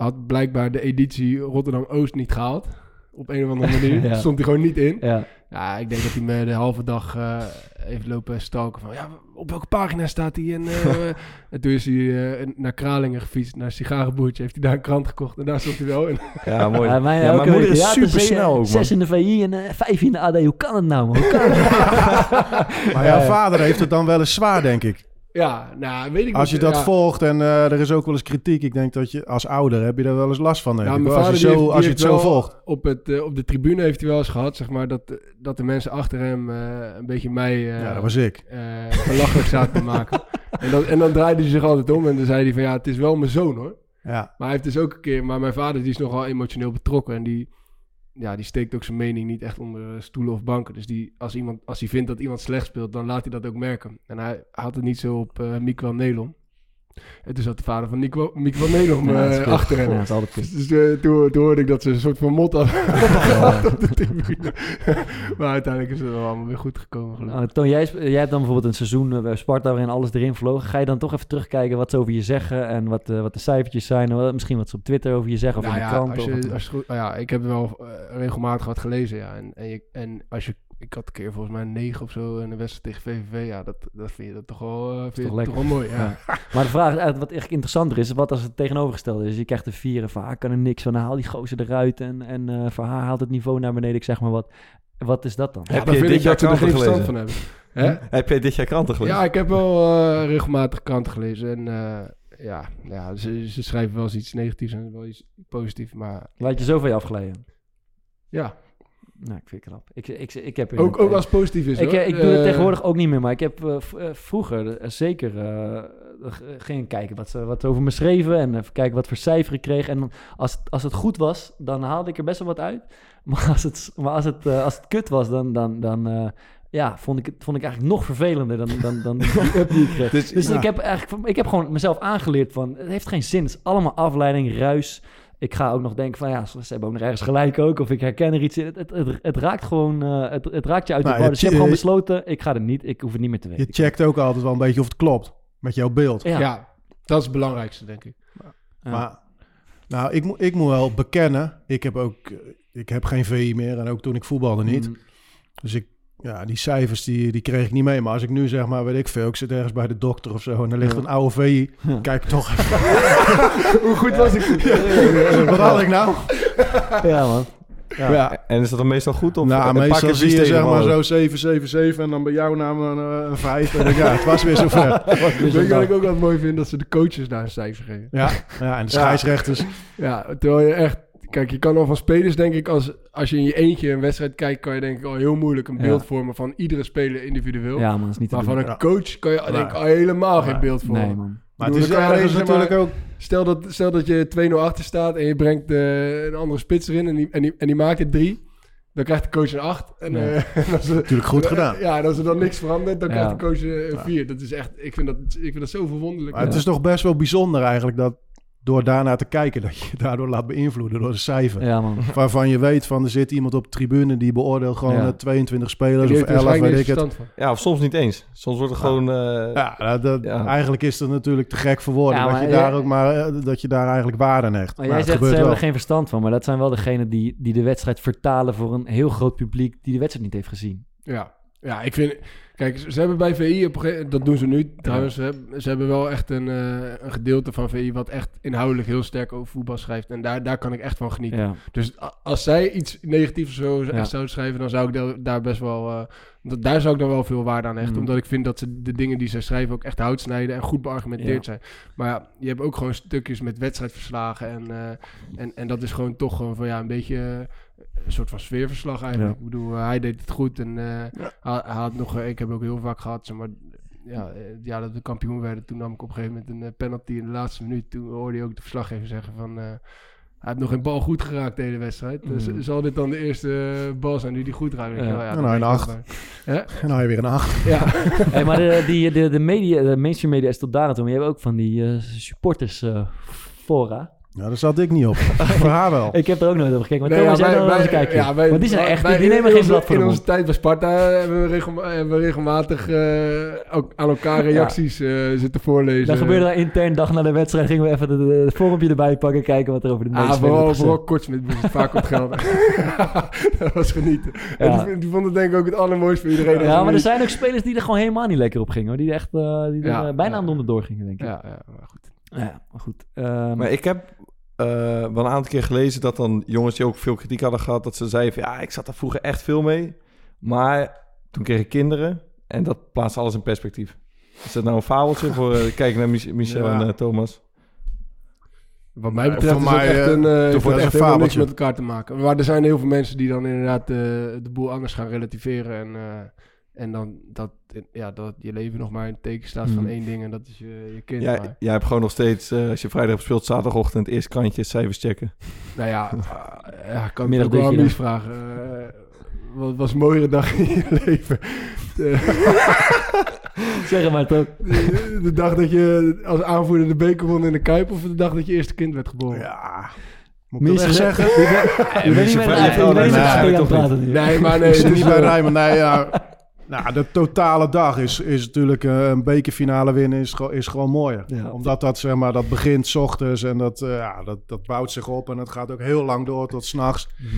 had blijkbaar de editie Rotterdam-Oost niet gehaald. Op een of andere manier. [LAUGHS] Ja. Stond hij gewoon niet in. Ja, Ja, ik denk dat hij me de halve dag eh heeft lopen stalken van... Ja, op welke pagina staat hij? En, eh, [LAUGHS] en toen is hij eh, naar Kralingen gefietst, naar sigarenboertje. Heeft hij daar een krant gekocht en daar stond hij wel in. Ja, [LAUGHS] mooi. Ja, mijn, ja, ook mijn moeder is super eh, snel ook. Zes in de VI en eh, vijf in de AD. Hoe kan het nou, man? Hoe kan het? Maar jouw vader heeft het dan wel eens zwaar, denk ik. Ja, nou, weet ik Als je niet. dat ja. volgt en eh, er is ook wel eens kritiek. Ik denk dat je als ouder heb je daar wel eens last van. Ja, als je, zo, heeft- als je het zo volgt. Op, het, eh, op de tribune heeft hij wel eens gehad, zeg maar, dat, dat de mensen achter hem eh, een beetje mij ja, dat was ik. belachelijk zaten te maken. En dan, en dan draaide hij zich altijd om en dan zei hij van ja, het is wel mijn zoon hoor. Ja. Maar hij heeft dus ook een keer, maar mijn vader die is nogal emotioneel betrokken en die, ja, die steekt ook zijn mening niet echt onder eh, stoelen of banken. Dus die, als, iemand, als hij vindt dat iemand slecht speelt, dan laat hij dat ook merken. En hij had het niet zo op uh, Miguel Nelon. En toen zat de vader van Nico, Miguel Nelon Ja, dat is eh, achter hem. Ja, dat is. Dus eh, toen, toen hoorde ik dat ze een soort van mot hadden [LAUGHS] gehad op de tribune. maar uiteindelijk is het wel allemaal weer goed gekomen. Uh, Toon, jij, jij hebt dan bijvoorbeeld een seizoen eh, bij Sparta waarin alles erin vloog. Ga je dan toch even terugkijken wat ze over je zeggen en wat, eh, wat de cijfertjes zijn? Wat- misschien wat ze op Twitter over je zeggen of Nou in de ja, krant. als of je, als je goed- nou ja, ik heb wel regelmatig wat gelezen, ja. En, en, je, en als je, ik had een keer volgens mij 9 of zo in een wedstrijd tegen VVV. Ja, dat, dat vind je dat toch wel, eh, vind je toch toch lekker? wel mooi. Ja. Ja. Maar de vraag is eigenlijk wat echt interessanter is, wat als het tegenovergestelde is. Je krijgt een vier en van haar kan er niks van, haal die gozer eruit en, en eh voor haar haalt het niveau naar beneden, ik zeg maar wat. Wat is dat dan? Ja, Heb dan je dit jaar kranten gelezen? van hebben. [LAUGHS] Heb jij dit jaar kranten gelezen? Ja, ik heb wel eh, regelmatig kranten gelezen. En eh, ja, ja ze, ze schrijven wel eens iets negatiefs en wel iets positiefs. Maar Laat je zo van je afglijden. ja, Nou, ik vind het knap. Ik, ik, ik heb ook, ook als positief is. Ik, hoor. eh, ik doe het Eh, tegenwoordig ook niet meer, maar ik heb eh, eh, vroeger zeker, ging ik kijken wat ze, wat over me schreven en even kijken wat voor cijfer ik kreeg. En als, het- als het goed was, dan haalde ik er best wel wat uit. [LAUGHS] Maar als het, maar als het, als het kut was, dan, dan, dan ja, vond, ik het, vond ik eigenlijk nog vervelender dan, dan, dan die [LAUGHS] up die ik kreeg. Dus- Dus ja. ik, heb eigenlijk, ik heb gewoon mezelf aangeleerd van, het heeft geen zin. Het is allemaal afleiding, ruis. Ik ga ook nog denken van, ja, ze hebben ook nog ergens gelijk ook. Of ik herken er iets in. Het, het, het, het raakt gewoon, eh, het, het raakt je uit Nou, de bar. je Dus je hebt gewoon besloten, ik ga er niet, ik hoef het niet meer te Je weten. checkt ook altijd wel een beetje of het klopt met jouw beeld. Ja. Ja. dat is het belangrijkste, denk ik. Ja. Maar nou, ik, moet ik moet wel bekennen, ik heb ook eh, ik heb geen VI meer en ook toen ik voetbalde niet. Mm. Dus ik, ja, die cijfers die, die kreeg ik niet mee. Maar als ik nu zeg maar, weet ik veel, ik zit ergens bij de dokter of zo en er ligt Ja. een oude VI, kijk toch [LAUGHS] even. Hoe goed was ik Wat had ik nou? Ja, man. Ja. Ja. En is dat dan meestal goed? Of Nou, meestal zie je zeg maar zo 7, 7, 7 en dan bij jou naam een, eh, een 5. En dan, ja, het was weer zover. [LAUGHS] Weet je wat ik ook altijd mooi vind? Dat ze de coaches daar een cijfer geven. Ja, ja en de scheidsrechters. Ja, terwijl je echt... Kijk, je kan al van spelers, denk ik, als, als je in je eentje een wedstrijd kijkt, kan je denk ik al heel moeilijk een Ja. beeld vormen van iedere speler individueel. Ja, man, dat is niet te maar van doen. een coach kan je Nee. denk ik al helemaal geen Nee. beeld vormen. Nee, man. Maar het is ergens natuurlijk ook... Stel dat, stel dat je 2-0 achter staat en je brengt eh, een andere spits erin en die, en, die, en die maakt het 3. Dan krijgt de coach een 8. En, Ja. eh, en als er, Natuurlijk goed gedaan. Ja, en als er dan niks verandert, dan Ja. krijgt de coach eh, een 4. Dat is echt, ik vind dat, ik vind dat zo verwonderlijk. Maar het is toch best wel bijzonder eigenlijk dat door daarnaar te kijken, dat je je [LAUGHS] daardoor laat beïnvloeden door de cijfer. Ja, man. Waarvan je weet van er zit iemand op de tribune die beoordeelt gewoon Ja. eh, 22 Die spelers of er 11, waarschijnlijk weet ik het. Ja, of soms niet eens. Soms wordt het gewoon... eh, Ja, dat, dat- Ja. eigenlijk is dat natuurlijk te gek voor woorden. Ja, dat, maar je daar ook maar, eh, dat je daar eigenlijk waarde aan hecht. Maar Maar jij zegt ze hebben er geen verstand van, maar dat zijn wel degenen die, die de wedstrijd vertalen voor een heel groot publiek die de wedstrijd niet heeft gezien. Ja. Ja, ik vind... Kijk, ze hebben bij VI, op een gegeven- dat doen ze nu trouwens, ze hebben, ze hebben wel echt een, eh, een gedeelte van VI wat echt inhoudelijk heel sterk over voetbal schrijft. En daar, daar kan ik echt van genieten. Ja. Dus als zij iets negatiefs zo Ja. echt zouden schrijven, dan zou ik da- daar best wel... eh, daar zou ik dan wel veel waarde aan hechten. Mm. Omdat ik vind dat ze de dingen die ze schrijven ook echt hout snijden en goed beargumenteerd zijn. Maar ja, je hebt ook gewoon stukjes met wedstrijdverslagen. En, eh, en, en dat is gewoon toch gewoon van ja, een beetje een soort van sfeerverslag eigenlijk. Ik bedoel, eh, hij deed het goed. En eh, hij, hij had nog, eh, ik heb ook heel vaak gehad, zeg maar... Ja, ja, dat we kampioen werden. Toen nam ik op een gegeven moment een penalty in de laatste minuut. Toen hoorde je ook de verslaggever zeggen van... eh, hij heeft nog geen bal goed geraakt de hele wedstrijd. Dus Mm. zal dit dan de eerste bal zijn die hij goed raakt? Weet je Ja. Nou, een ik acht. Ja? En je weer een 8. Ja. [LAUGHS] Hey, maar de, die, de, de, media, de mainstream media is tot daar toe. Maar je hebt ook van die eh, supporters eh, fora. Ja, daar zat ik niet op. [LAUGHS] voor haar wel. Ik heb er ook nooit op gekeken. Maar Nee, Thomas, ja, jij wij- dan kijken. ja, wij- Want die zijn echt, wij- die nemen in geen onze- blad voor In onze tijd bij Sparta hebben we, regel- hebben we regelmatig eh, ook aan elkaar reacties eh, zitten voorlezen. Dan gebeurde daar intern dag na de wedstrijd. Gingen we even het forumpje erbij pakken. Kijken wat er over de Ah, medespeler vooral, gezegd. vooral Kortsmit moest het vaak ontgelden. [LAUGHS] dat was genieten. Ja. En die, die vond het denk ik ook het allermooiste voor iedereen. Ja, er maar er zijn ook spelers die er gewoon helemaal niet lekker op gingen. Hoor. Die er echt eh, die er, eh, bijna ja. aan de onderdoor gingen, denk ik. Ja, ja, maar goed. Ja, maar goed. Ehm, Maar ik heb eh, wel een aantal keer gelezen dat dan jongens die ook veel kritiek hadden gehad, dat ze zeiden van ja, ik zat daar vroeger echt veel mee. Maar toen kreeg ik kinderen en dat plaatst alles in perspectief. Is dat nou een fabeltje [LAUGHS] voor uh, kijken naar Mich- Michel Ja. en eh, Thomas? Wat mij betreft is het mij, echt eh, een, eh, echt helemaal niks fabeltje. met elkaar te maken. Maar er zijn heel veel mensen die dan inderdaad eh, de boel anders gaan relativeren. En, eh, en dan dat, ja, dat je leven nog maar in het teken staat van Mm. één ding en dat is je, je kind. Jij, Maar, jij hebt gewoon nog steeds, eh, als je vrijdag hebt gespeeld, zaterdagochtend eerst krantje, cijfers checken. nou ja, uh, [LAUGHS] ja, ik kan Middag ook wel aan vragen. Eh, wat was een mooiere dag in je [LAUGHS] leven? [LAUGHS] Zeg het maar toch. de, de dag dat je als aanvoerder de beker won in de Kuip of de dag dat je eerste kind werd geboren? Ja, moet ik echt zeggen? Je bent niet met Nee, aan het praten maar nee. ik zit niet bij eh, Rijmen. Nee, ja. Nou, de totale dag is, is natuurlijk eh, een bekerfinale winnen is, gewoon- is gewoon mooier. Ja. Omdat dat, zeg maar, dat begint 's ochtends en dat, eh, ja, dat, dat bouwt zich op. En het gaat ook heel lang door tot s'nachts. Mhm.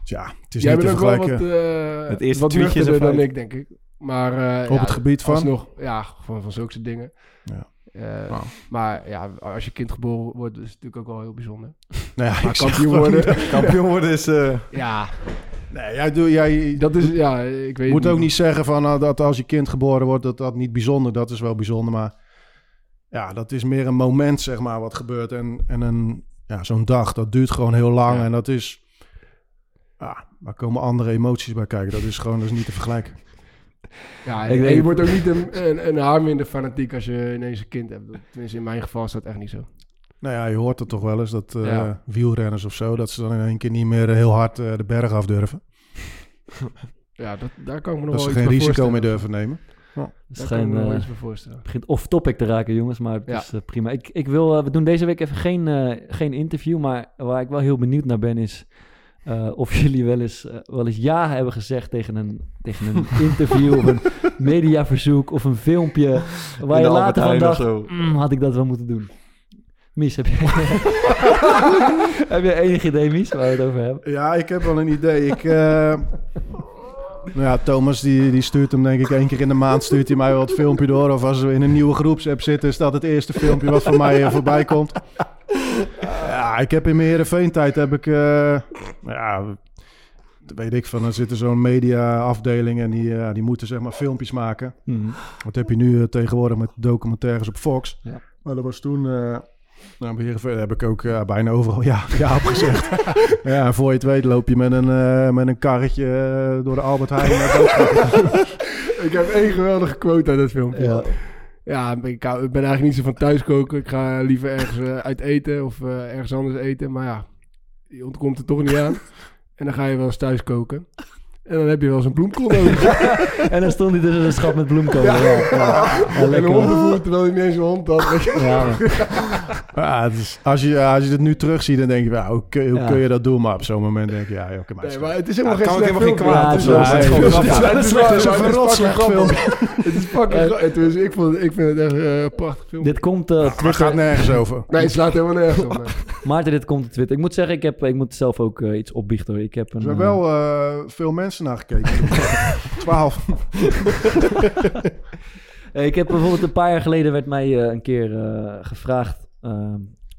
Dus ja, het is Jij niet te ook wel wat, eh Het eerste wat dan ik, denk ik. Maar, eh, Op ja, het gebied van? Alsnog, ja, van, van zulke soort dingen. Ja. Maar ja, als je kind geboren wordt, is het natuurlijk ook wel heel bijzonder. Nou ja, Maar kampioen worden, Kampioen worden is... eh, ja, Nee, jij, doe, jij dat is, ja, ik weet moet ook niet zeggen van, nou, dat als je kind geboren wordt, dat dat niet bijzonder. Dat is wel bijzonder, maar ja, dat is meer een moment, zeg maar, wat gebeurt. En, en een, ja, zo'n dag, dat duurt gewoon heel lang. Ja. En dat is, ja, daar komen andere emoties bij kijken. Dat is gewoon dat is niet te vergelijken. Ja, Ik en denk- je wordt ook niet een, een, een haar minder fanatiek als je ineens een kind hebt. Tenminste, in mijn geval is dat echt niet zo. Nou ja, je hoort het toch wel eens, dat eh, Ja. wielrenners of zo, dat ze dan in één keer niet meer eh, heel hard eh, de berg af durven. [LAUGHS] Ja, dat, daar kan ik me nog Dat ze wel geen iets bij risico meer durven nemen. Het is Daar kan ik geen, me iets voorstellen. Begint off-topic te raken, jongens, maar het Ja. is prima. Ik, ik wil, we doen deze week even geen, eh, geen interview, maar waar ik wel heel benieuwd naar ben is eh, of [LAUGHS] jullie wel eens, wel eens ja hebben gezegd tegen een, tegen een [LAUGHS] interview of een mediaverzoek of een filmpje waar In je later van dacht, of zo. "Mm, had ik dat wel moeten doen. Mies, heb je, [LAUGHS] heb je enig idee, Mies, waar we het over hebben? Ja, ik heb wel een idee. Ik, eh, [LAUGHS] nou ja, Thomas die, die stuurt hem denk ik één keer in de maand stuurt hij mij wel het filmpje door. Of als we in een nieuwe groepsapp zitten, is dat het eerste filmpje wat van mij eh, voorbij komt. Ja, ik heb in mijn Heerenveen-tijd heb ik, eh, ja, weet ik van, er zitten zo'n media-afdeling en die, die moeten zeg maar filmpjes maken. Mhm. Wat heb je nu tegenwoordig met documentaires op Fox? Ja. Maar dat was toen... nou, bij Heerenveen heb ik ook eh, bijna overal ja, [LAUGHS] ja op gezegd. [LAUGHS] ja, voor je het weet loop je met een, eh, met een karretje eh, door de Albert Heijn. [LAUGHS] Ik heb één geweldige quote uit dat filmpje. Ja. Ja, ik, ben eigenlijk niet zo van thuiskoken. Ik ga liever ergens uit eten of ergens anders eten. Maar ja, je ontkomt er toch niet aan. En dan ga je wel eens thuis koken. En dan heb je wel eens een bloemkool nodig. En dan stond hij tussen een schat met bloemkolen. Ja, ja. Ja, en een hondenvoer terwijl je niet eens een hond had. Ja. Ja, als, je, als je het nu terugziet, dan denk je, ja, hoe, kun, hoe Ja. kun je dat doen? Maar op zo'n moment denk je, ja, joh, oké, maar Nee, maar het is helemaal Ja, geen slecht helemaal geen filmpje. kwaad. Ja, het is het een grappig. Het is fucking Eh, grappig. Dus ik, vond, ik vind het echt eh, een prachtig filmpje. Dit komt eh, het Twitter. gaat nergens over. Nee, het slaat helemaal nergens op. nee. Maarten, dit komt op Twitter. Ik moet zeggen, ik, heb, ik moet zelf ook eh, iets opbiechten. Ik heb een, Er hebben eh, wel eh, veel mensen naar gekeken. Twaalf. eh, ik heb bijvoorbeeld een paar jaar geleden werd mij eh, een keer eh, gevraagd eh,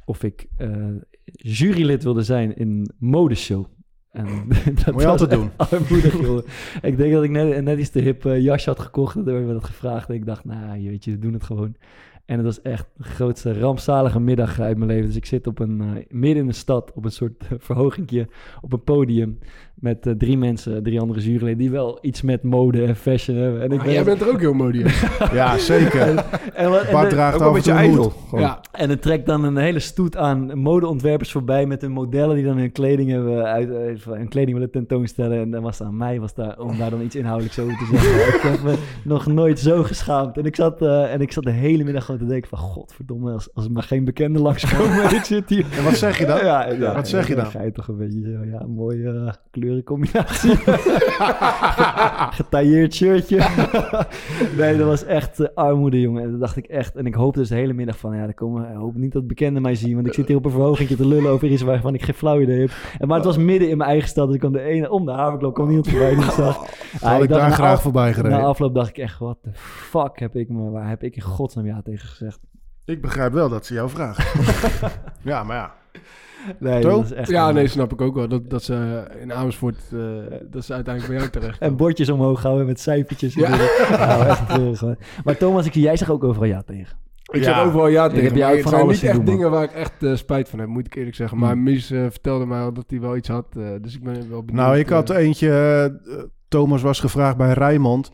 of ik eh, jurylid wilde zijn in modeshow. En [LAUGHS] dat Moet je altijd doen. echt [LAUGHS] Armoedig, joh. Ik denk dat ik net, net iets te hip eh, jasje had gekocht. En toen werd me dat gevraagd. En ik dacht, nou, je weet je, we doen het gewoon. En het was echt de grootste rampzalige middag uit mijn leven. Dus ik zit op een, eh, midden in de stad op een soort uh, verhogingje op een podium. Met eh, drie mensen, drie andere juryleden, die wel iets met mode en fashion hebben. En ik Maar jij bent er ook heel modieus. [LAUGHS] Ja, zeker. en, en Bart de- draagt Ook een af en beetje ijdel. ja. en het trekt dan een hele stoet aan modeontwerpers voorbij met hun modellen die dan hun kleding hebben uit, eh, hun kleding willen tentoonstellen. En dan was het aan mij was daar, om daar dan iets inhoudelijks over te zeggen. [LAUGHS] ik heb me nog nooit zo geschaamd. En ik zat, eh, en ik zat de hele middag gewoon te denken van godverdomme, als, als er maar geen bekenden langskomen. en [LAUGHS] ik zit hier. En wat zeg je dan? Ja, ja, Wat zeg je dan? Ga je toch een beetje zo, ja, mooie kleurencombinatie. [LAUGHS] Getailleerd shirtje. [LAUGHS] nee, dat was echt eh, armoede, jongen. En dat dacht ik echt. En ik hoopte dus de hele middag van, ja, er komen, ik hoop niet dat bekenden mij zien. Want ik zit hier op een verhoging te lullen over iets waarvan ik geen flauw idee heb. En, maar het was midden in mijn eigen stad. Dus ik kwam de ene, om de haverklap kwam niemand [LAUGHS] voorbij ik zag. Had Oh, ik dacht, daar graag af- voorbij gereden. Na afloop dacht ik echt, wat de fuck heb ik me, waar heb ik in godsnaam ja tegen gezegd? Ik begrijp wel dat ze jou vragen. ja, maar ja. Nee, dat is echt... ja, een- nee, snap ik ook wel. Dat, dat ze in Amersfoort, eh, dat ze uiteindelijk bij jou [LAUGHS] terecht En bordjes omhoog houden met cijfertjes. Ja. Nou, echt hoor. Maar Thomas, ik, jij zegt ook overal ja tegen. Ik Ja. zeg overal ja Ik tegen. heb jou het van zijn alles niet echt doen, dingen waar ik echt eh, spijt van heb, moet ik eerlijk zeggen. Maar Hmm. Mies eh, vertelde mij al dat hij wel iets had. eh, dus ik ben wel benieuwd. Nou, ik had eentje... Thomas was gevraagd bij Rijnmond.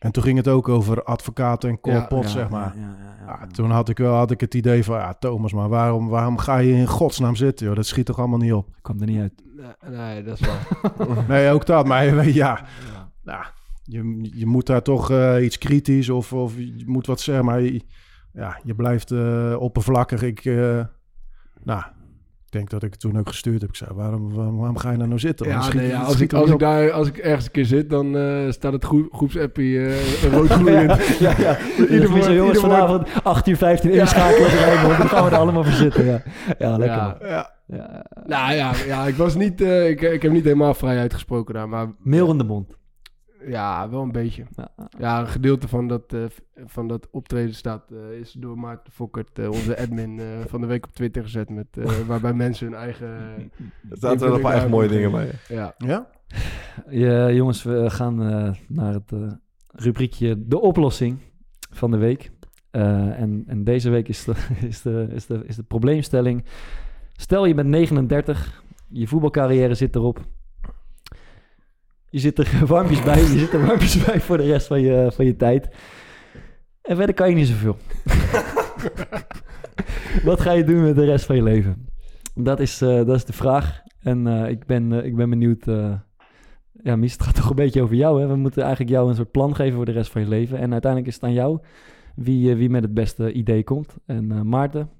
En toen ging het ook over advocaten en korpot, Ja, zeg maar. Ja, ja, ja, ja. Ja, toen had ik wel had ik het idee van... Ja, Thomas, maar waarom, waarom ga je in godsnaam zitten? Joh? Dat schiet toch allemaal niet op? Kwam er niet uit. Nee, nee, dat is waar. [LAUGHS] Nee, ook dat. Maar ja... Nou, je, je moet daar toch eh, iets kritisch of, of je moet wat zeggen. Maar je, ja, je blijft eh, oppervlakkig. Ik, eh, nou, ik denk dat ik het toen ook gestuurd heb. Ik zei, waarom, waarom, waarom ga je daar nou zitten? Ja, nee, ja, als, ik, als, ik daar, als ik ergens een keer zit, dan eh, staat het groep, groepsappie eh rood [LAUGHS] gloeiend. ja, ja. Ieder Ieder woord- jongens, vanavond 8 uur 15 inschakelen. Dan gaan we er [LAUGHS] allemaal voor zitten. Ja, ja lekker. Ja. Ja, Ja. Nou ja, ja ik was niet, eh, ik, ik heb niet helemaal vrij uitgesproken daar, maar Mail in de mond. Ja, wel een beetje. Ja. Ja, een gedeelte van dat, eh, van dat optreden staat, eh, is door Maarten Fokkert, eh, onze admin, eh, [LAUGHS] van de week op Twitter gezet, met, eh, waarbij mensen hun eigen... Er zaten wel een paar echt mooie dingen bij. Ja, ja? Ja, jongens, we gaan eh, naar het eh, rubriekje De oplossing van de week. Eh, en, en deze week is de, [LAUGHS] is, de, is, de, is de probleemstelling. Stel je bent 39, je voetbalcarrière zit erop. Je zit er [LAUGHS] warmpjes bij. Je zit er warmpjes bij voor de rest van je, van je tijd. En verder kan je niet zoveel. [LAUGHS] Wat ga je doen met de rest van je leven? Dat is, eh, dat is de vraag. En eh, ik, ben, eh, ik ben benieuwd. ja, Mies, het gaat toch een beetje over jou. Hè? We moeten eigenlijk jou een soort plan geven voor de rest van je leven. En uiteindelijk is het aan jou wie, wie met het beste idee komt. En Maarten,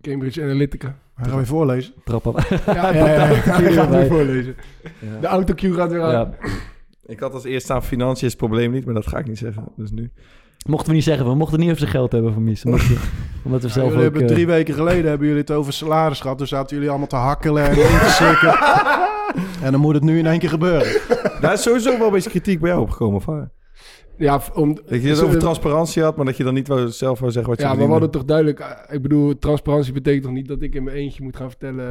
Cambridge Analytica. Gaan we voorlezen? trap op. [LAUGHS] Ja, ja, ja, ja, ik ga het Bij- nu voorlezen. Ja. De autocue gaat weer aan. Ja. Ik had als eerste aan financiën is het probleem niet, maar dat ga ik niet zeggen. Dus nu. Mochten we niet zeggen, we mochten niet over zijn geld hebben van Mies. Omdat, we- [LAUGHS] omdat we zelf ook... hebben eh, drie weken geleden hebben jullie het over salaris gehad. Toen zaten jullie allemaal te hakkelen en in te sikken. [LAUGHS] en dan moet het nu in één keer gebeuren. Daar is sowieso wel een beetje kritiek bij jou opgekomen. Of, waar? Ja, om, dat je het over [LAUGHS] transparantie had, maar dat je dan niet wou, zelf wou zeggen wat je Ja, maar we hadden toch duidelijk... eh, Ik bedoel, transparantie betekent toch niet dat ik in mijn eentje moet gaan vertellen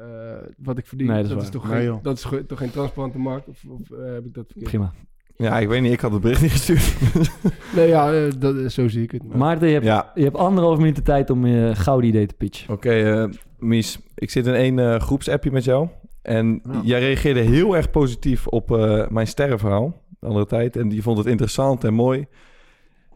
eh, wat ik verdien. Nee, dat is toch, Nee, geen, dat is toch geen transparante markt? Of, of eh, heb ik dat verkeerd? Prima. Ja, ik weet niet, ik had het bericht niet gestuurd. [LAUGHS] Nee, ja, dat, zo zie ik het. Maar- Maarten, je hebt, ja, je hebt anderhalf minuut de tijd om je gouden idee te pitchen. oké, eh, Mies. Ik zit in één eh, groepsappje met jou. En Ja. jij reageerde heel erg positief op eh, mijn sterrenverhaal andere tijd. En je vond het interessant en mooi.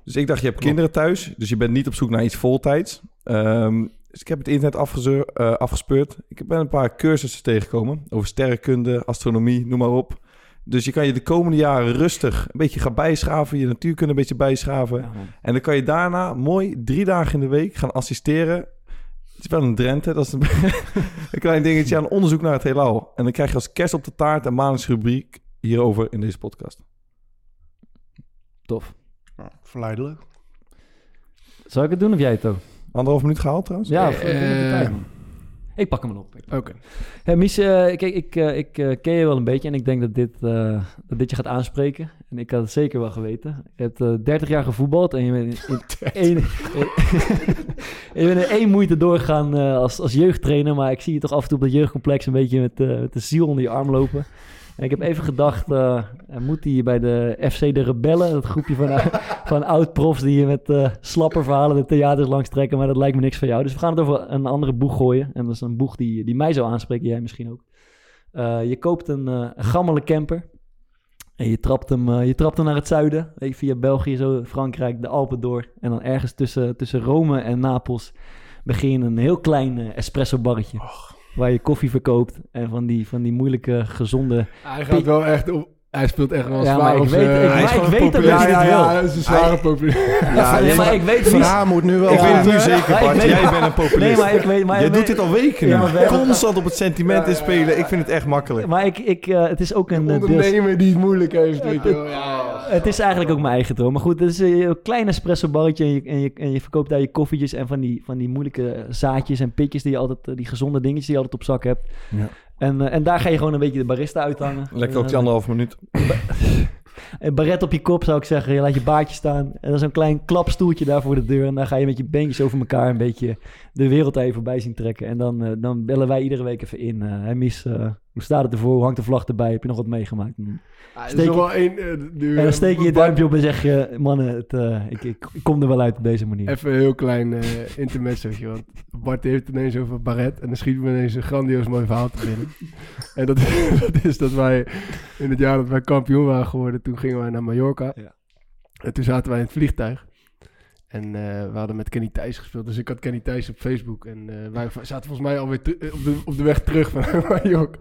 Dus ik dacht, je hebt kinderen thuis. Dus je bent niet op zoek naar iets voltijds. Ehm, dus ik heb het internet afgezeur, eh, afgespeurd. Ik ben een paar cursussen tegengekomen. Over sterrenkunde, astronomie, noem maar op. Dus je kan je de komende jaren rustig een beetje gaan bijschaven. Je natuurkunde een beetje bijschaven. En dan kan je daarna mooi drie dagen in de week gaan assisteren. Het is wel een Drenthe, dat is een, [LAUGHS] een klein dingetje aan onderzoek naar het heelal. En dan krijg je als kerst op de taart een maandelijks rubriek hierover in deze podcast. Tof. Ja, verleidelijk. Zal ik het doen of jij het ook? Anderhalf minuut gehaald trouwens? Ja, Eh, voor de eh, tijd. Ik pak hem op. Ik Oké. Hey, Mies, eh, kijk, ik, eh, ik eh, ken je wel een beetje en ik denk dat dit, eh, dat dit je gaat aanspreken. En ik had het zeker wel geweten. Je hebt eh 30 jaar gevoetbald en je bent in, in [LAUGHS] [LAUGHS] één, [LAUGHS] je bent in één moeite doorgegaan eh, als, als jeugdtrainer. Maar ik zie je toch af en toe op dat jeugdcomplex een beetje met, eh, met de ziel onder je arm lopen. En ik heb even gedacht, eh, moet hij bij de FC de Rebellen, dat groepje van, [LAUGHS] van oud-profs die je met eh slapper verhalen de theaters langs trekken, maar dat lijkt me niks van jou. Dus we gaan het over een andere boeg gooien. En dat is een boeg die, die mij zou aanspreken, jij misschien ook. Eh, je koopt een, een gammele camper en je trapt, hem, je trapt hem naar het zuiden, weet je, via België, zo Frankrijk, de Alpen door. En dan ergens tussen, tussen Rome en Napels begin je een heel klein espresso barretje. Waar je koffie verkoopt en van die, van die moeilijke, gezonde Hij gaat wel echt op... Hij speelt echt wel Ja, zwaar maar ik op weet- ik- Hij is maar gewoon ik weet dat ja, ja, wil. ja, hij is een zware populair. Ja, jij- maar ik weet Van niet. haar moet nu wel... ik weet het nu eh, zeker, Ja, ik Bart. weet- Jij bent een populist. Nee, maar ik weet... Maar Jij ik doet weet- dit al weken Ja, nu. Constant op het sentiment Ja, ja, inspelen. ja. Ik vind het echt makkelijk. Maar ik, ik, eh, het is ook een... Een eh, ondernemer die het moeilijk heeft, weet je wel. Ja, ja. Het is eigenlijk ook mijn eigen droom. Maar goed, het is een een klein espresso barretje en je, en, je, en je verkoopt daar je koffietjes en van die, van die moeilijke zaadjes en pitjes die je altijd, eh, die gezonde dingetjes die je altijd op zak hebt. En, eh, en daar ga je gewoon een beetje de barista uithangen. Lekker ook die Eh, anderhalf minuut. [LAUGHS] Een baret op je kop zou ik zeggen. Je laat je baardje staan. En dan zo'n klein klapstoeltje daar voor de deur. En dan ga je met je beentjes over elkaar een beetje de wereld je voorbij zien trekken. En dan, eh, dan bellen wij iedere week even in. eh hey Mies, eh, hoe staat het ervoor? Hoe hangt de vlag erbij? Heb je nog wat meegemaakt? En Ah, Steek je- wel dan steek je je [LAUGHS] duimpje op en zeg je... Mannen, het, ik, ik, ik kom er wel uit op deze manier. Even een heel klein intermezzootje, want Bart heeft ineens over Barret en dan schiet me ineens een grandioos mooi verhaal te binnen. [LAUGHS] en dat, [LAUGHS] dat is dat wij in het jaar dat wij kampioen waren geworden, toen gingen wij naar Mallorca. Ja. En toen zaten wij in het vliegtuig. En eh, we hadden met Kenny Thijs gespeeld, dus ik had Kenny Thijs op Facebook. En eh, wij zaten volgens mij alweer op, de, op de weg terug van [LAUGHS] Mallorca.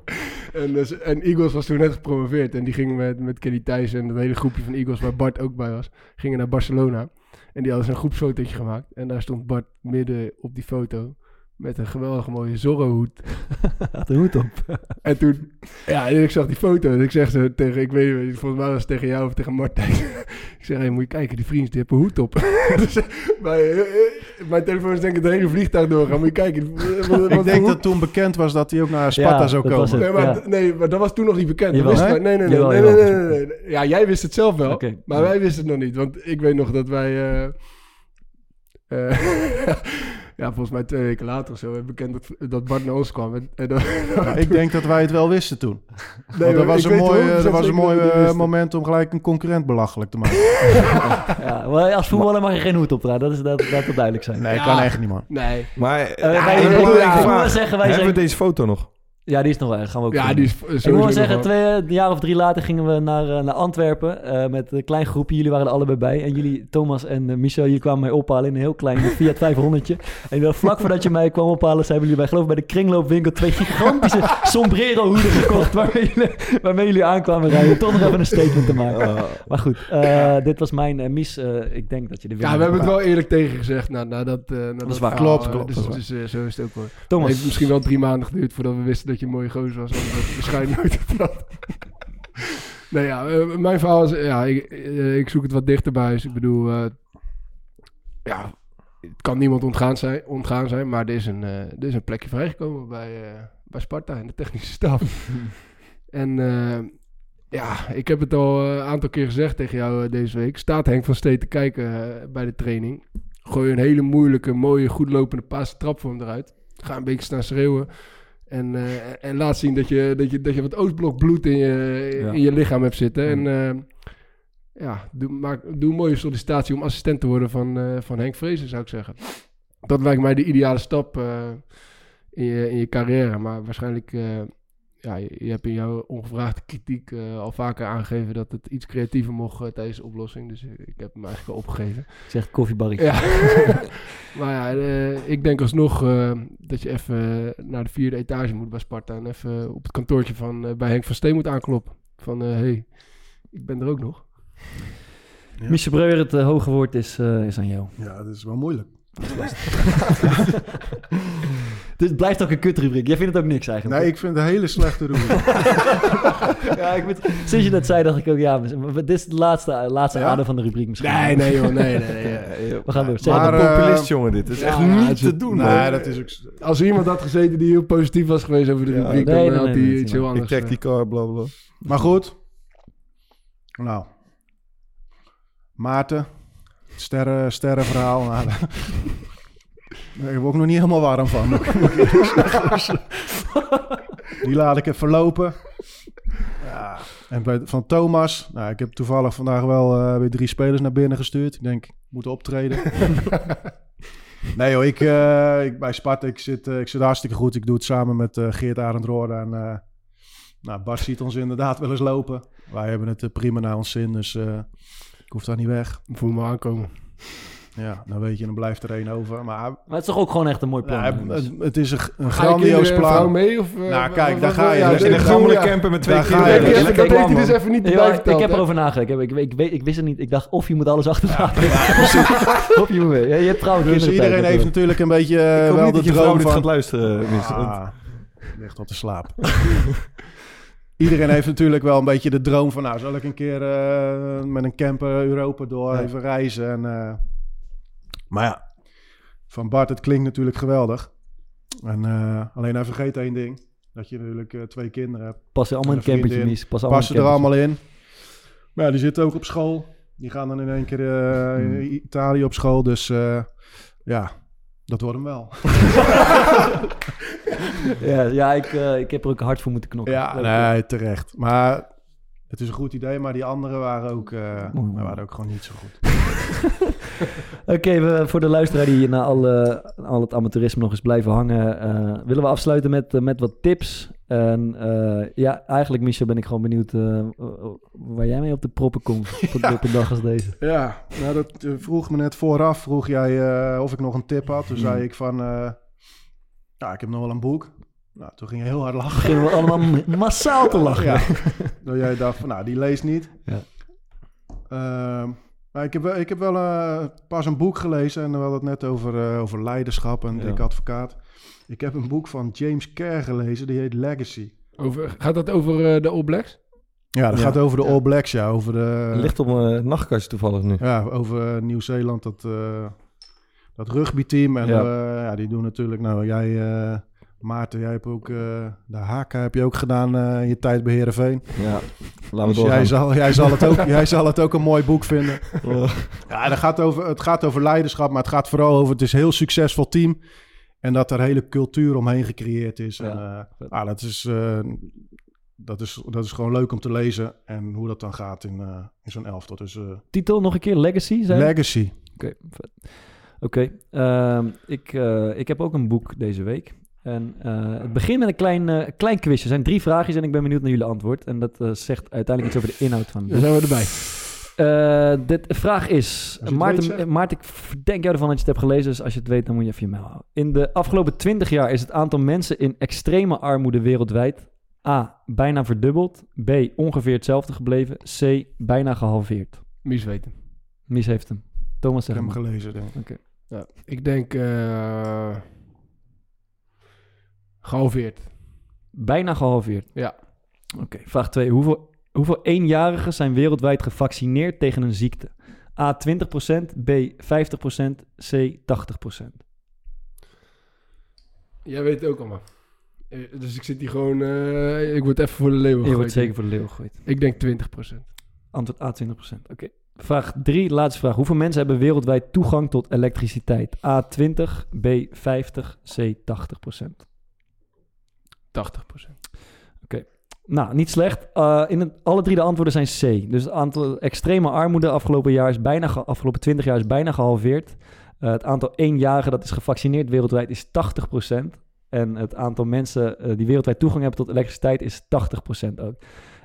En, dus, en Eagles was toen net gepromoveerd en die gingen met, met Kenny Thijs en het hele groepje van Eagles, waar Bart ook bij was, gingen naar Barcelona. En die hadden zo'n groepsfotootje gemaakt. En daar stond Bart midden op die foto. Met een geweldig mooie Zorro-hoed. Had [LAUGHS] een hoed op. [LAUGHS] En toen... Ja, en ik zag die foto. En ik zeg zo tegen... Ik weet niet, volgens mij was het tegen jou of tegen Martijn. [LAUGHS] ik zeg, hé, moet je kijken. Die vriend die heeft een hoed op. dus, mijn, eh, mijn telefoon is denk ik het hele vliegtuig doorgaan. Moet je kijken. wat- wat- wat Ik denk dat toen bekend was dat hij ook naar Sparta Ja, zou komen. het. Nee maar, Ja. nee, maar dat was toen nog niet bekend. Jawel. wisten wij- nee, nee, nee, Jawel, nee, nee, jawel. nee, nee, nee. Ja, jij wist het zelf wel. Oké. Maar wij wisten het nog niet. Want ik weet nog dat wij... eh, eh, ja, volgens mij twee weken later of zo... hebben bekend dat, dat Bart naar ons kwam. En, en dan- Ja, ik denk dat wij het wel wisten toen. [LAUGHS] Nee, Want dat was een mooi, 100% dat was een mooi eh, moment om gelijk een concurrent belachelijk te maken. [LAUGHS] Ja, maar als voetballer mag je geen hoed opdragen. Dat is dat, dat moet duidelijk zijn. Nee, Ja. kan echt niet, man. Nee. Maar Eh, ja, wij, ik, vraag. zeggen, wij Hebben we deze foto nog? Ja, die is nog wel erg. Gaan we ook Ja, die is sowieso Ik moet wel zeggen, twee, een jaar of drie later gingen we naar, eh, naar Antwerpen eh, met een klein groepje. Jullie waren er allebei bij. En jullie, Thomas en eh, Michel, jullie kwamen mij ophalen in een heel klein Fiat 500'tje. En vlak voordat je mij kwam ophalen, zijn jullie bij, geloof ik, bij de kringloopwinkel twee gigantische [LAUGHS] sombrero hoeden gekocht. Waarmee jullie, waarmee jullie aankwamen rijden. Toch nog even een statement te maken. Oh. Maar goed, eh, dit was mijn eh, eh, ik denk dat je de Ja, we hebben het wel eerlijk tegen gezegd. Nou, nou dat, dat is waar. Klopt, klopt, Dus, dat is dus, zo is het ook hoor. Het Thomas, heeft misschien wel drie maanden geduurd voordat we wisten dat je een mooie gozer was. Want dat waarschijnlijk nooit verteld. nee, ja, eh, mijn verhaal is... Ja, ik, eh, ik zoek het wat dichterbij. Dus ik bedoel... eh, ja, het kan niemand ontgaan zijn, ontgaan zijn maar er is een, er is een plekje vrijgekomen bij, bij Sparta in de technische staf. [LAUGHS] en ja, ik heb het al een aantal keer gezegd tegen jou deze week. Staat Henk van Steen te kijken bij de training. Gooi een hele moeilijke, mooie, goed lopende paas trap voor hem eruit. Ga een beetje staan schreeuwen. En, eh, en laat zien dat je, dat, je, dat je wat Oostblok bloed in je, Ja. in je lichaam hebt zitten. En eh, ja, doe, maak, doe een mooie sollicitatie om assistent te worden van, eh, van Henk Vrezen, zou ik zeggen. Dat lijkt mij de ideale stap in, je, in je carrière. Maar waarschijnlijk, ja, je, hebt in jouw ongevraagde kritiek eh, al vaker aangegeven dat het iets creatiever mocht eh, tijdens de oplossing. Dus eh, ik heb hem eigenlijk al opgegeven. [LAUGHS] zegt koffiebarretje. Ja. [LAUGHS] [LAUGHS] maar ja, eh, ik denk alsnog eh, dat je even naar de vierde etage moet bij Sparta. En even op het kantoortje van, eh, bij Henk van Steen moet aankloppen. Van, hé, hey, ik ben er ook nog. Ja. Michel Breuer, het hoge woord is, eh, is aan jou. Ja, dat is wel moeilijk. Dit blijft ook een kutrubriek. Jij vindt het ook niks eigenlijk. Nee, ik vind het een hele slechte [LAUGHS] route. ja, ik weet, sinds je dat zei, dacht ik ook, ja, maar dit is de laatste, laatste Ja? adem van de rubriek misschien. Nee, nee joh, nee, nee. nee. [LAUGHS] We gaan door. Zeg Maar, Wat eh, een populist, jongen, dit. Het is ja, echt niet te doen, nee, dat is ook... Als iemand had gezeten die heel positief was geweest over de Ja. rubriek, Nee, dan nee, had hij nee, iets heel Ik anders. tag eh. die car, bla bla. Maar goed. Nou. Maarten. Sterren, sterrenverhaal. [LAUGHS] Daar- word ik nog niet helemaal warm van. [LAUGHS] Die laat ik even lopen. Ja. En bij, van Thomas. Nou, ik heb toevallig vandaag wel eh, weer drie spelers naar binnen gestuurd. Ik denk, ik moet optreden. [LAUGHS] nee joh, ik, eh, ik, bij Sparta, ik zit, eh, ik zit hartstikke goed. Ik doe het samen met eh, Geert Arendroorde en... eh, nou, Bas ziet ons inderdaad wel eens lopen. Wij hebben het prima naar ons zin, dus eh, ik hoef daar niet weg. Voel me aankomen. Ja, dan weet je, dan blijft er één over. Maar maar het is toch ook gewoon echt een mooi plan. dus. het, het is een, een Ga je grandioos plan. mee? Of, eh, Nou, kijk, daar ga je. ja, Dus in een ja. camper met twee Daar ga Dat je. Ja, dat heeft plan, hij dus even niet Ja, bij ik, heb erover nagedacht. Ik, ik, ik, weet, ik wist het niet. Ik dacht of je moet alles achterlaten. [LAUGHS] of je moet mee. Je hebt trouwens Dus iedereen heeft natuurlijk. een beetje eh, wel de dat je vrouw droom van... gaat luisteren. Ah, ligt op de slaap. [LAUGHS] Iedereen heeft natuurlijk wel een beetje de droom van... Nou, zal ik een keer eh, met een camper Europa door Ja. even reizen? En, eh, maar ja, van Bart, het klinkt natuurlijk geweldig. En, eh, alleen hij vergeet één ding. Dat je natuurlijk eh, twee kinderen hebt. Passen allemaal in Een campertje, vriendin. Mies. Passen in er allemaal in. Maar ja, die zitten ook op school. Die gaan dan in één keer eh, Hmm. in Italië op school. Dus eh, ja, dat wordt hem wel. [LAUGHS] Ja, ja ik, eh, ik heb er ook hard voor moeten knokken. Ja, nee, terecht. Maar het is een goed idee. Maar die anderen waren ook, mooi. waren ook gewoon niet zo goed. [LAUGHS] Oké, we- voor de luisteraar die na al, al het amateurisme nog eens blijven hangen, eh, willen we afsluiten met, eh, met wat tips. En ja, eigenlijk, Michel, ben ik gewoon benieuwd waar jij mee op de proppen komt [LAUGHS] op, op een dag als deze. Ja, nou dat vroeg me net vooraf. Vroeg jij of ik nog een tip had. Toen Hmm. zei ik van, ja, ik heb nog wel een boek. Nou, toen ging je heel hard lachen. Beginnen we allemaal [LAUGHS] massaal te lachen. Ja. Dat jij dacht van, nou, die leest niet. Ja. Ehm, maar ik heb wel, ik heb wel eh, pas een boek gelezen. En we hadden het net over, eh, over leiderschap en Ja. dik advocaat. Ik heb een boek van James Kerr gelezen. Die heet Legacy. Over, gaat dat over eh, de All Blacks? Ja, dat Ja. gaat over de All Blacks, ja. Over de... Ligt op mijn nachtkastje toevallig nu. Ja, over Nieuw-Zeeland, dat, eh dat rugbyteam. En Ja. die doen natuurlijk... Nou, jij, eh, Maarten, jij hebt ook... eh, de HK heb je ook gedaan eh, in je tijd bij Heerenveen. Ja, laten we Dus jij zal, jij, zal het ook, [LAUGHS] jij zal het ook een mooi boek vinden. Ja, dat gaat over, het gaat over leiderschap, maar het gaat vooral over... Het is een heel succesvol team. En dat er een hele cultuur omheen gecreëerd is. Ja, en, eh, ah, dat, is, eh, dat, is, dat is gewoon leuk om te lezen. En hoe dat dan gaat in, eh, in zo'n elftal. Dus eh, Titel nog een keer, Legacy, zei je? Legacy. Oké. Oké, ehm, ik, eh, ik heb ook een boek deze week. En eh, het begint met een klein, eh, klein quizje. Er zijn drie vraagjes en ik ben benieuwd naar jullie antwoord. En dat eh, zegt uiteindelijk iets over de inhoud van boek. zijn we erbij. Eh, de vraag is, Maarten, eh, Maarten, ik verdenk jou ervan dat je het hebt gelezen. Dus als je het weet, dan moet je even je mail houden. In de afgelopen 20 jaar is het aantal mensen in extreme armoede wereldwijd... A, bijna verdubbeld. B, ongeveer hetzelfde gebleven. C, bijna gehalveerd. Mies weten. Mies heeft hem. Thomas Ik zegt heb hem hem. gelezen, denk ik. Ja, ik denk eh gehalveerd. Bijna gehalveerd. Ja. Oké, vraag 2. Hoeveel, hoeveel eenjarigen zijn wereldwijd gevaccineerd tegen een ziekte? A 20%, B 50%, C 80%. Jij weet het ook allemaal. Eh, Dus ik zit hier gewoon... eh, ik word even voor de leeuw Je gegooid. wordt zeker voor de leeuw gegooid. Ik denk 20%. Antwoord A 20%. Oké. Vraag 3, laatste vraag. Hoeveel mensen hebben wereldwijd toegang tot elektriciteit? A 20, B 50, C 80%. 80%. Nou, niet slecht. Uh, in alle drie de antwoorden zijn C. Dus het aantal extreme armoede afgelopen, jaar is bijna ge- afgelopen 20 jaar is bijna gehalveerd. Uh, het aantal eenjarigen dat is gevaccineerd wereldwijd is 80%. En het aantal mensen uh, die wereldwijd toegang hebben tot elektriciteit is 80% ook.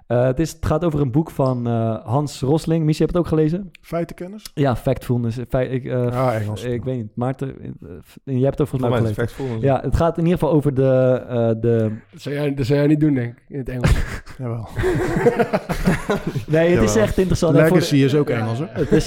Uh, het, is, het gaat over een boek van uh, Hans Rosling. Missie, heb je het ook gelezen? Feitenkennis? Ja, Factfulness. Ik, uh, ah, Engels. Ik weet niet. Maarten, jij hebt het ook volgens mij gelezen. Factfulness. Ja, het gaat in ieder geval over de... uh, de... Dat, zou jij, dat zou jij niet doen, denk ik, in het Engels. [LAUGHS] Jawel. [LAUGHS] nee, het is echt interessant. Legacy is ook Engels, hè? Het, is,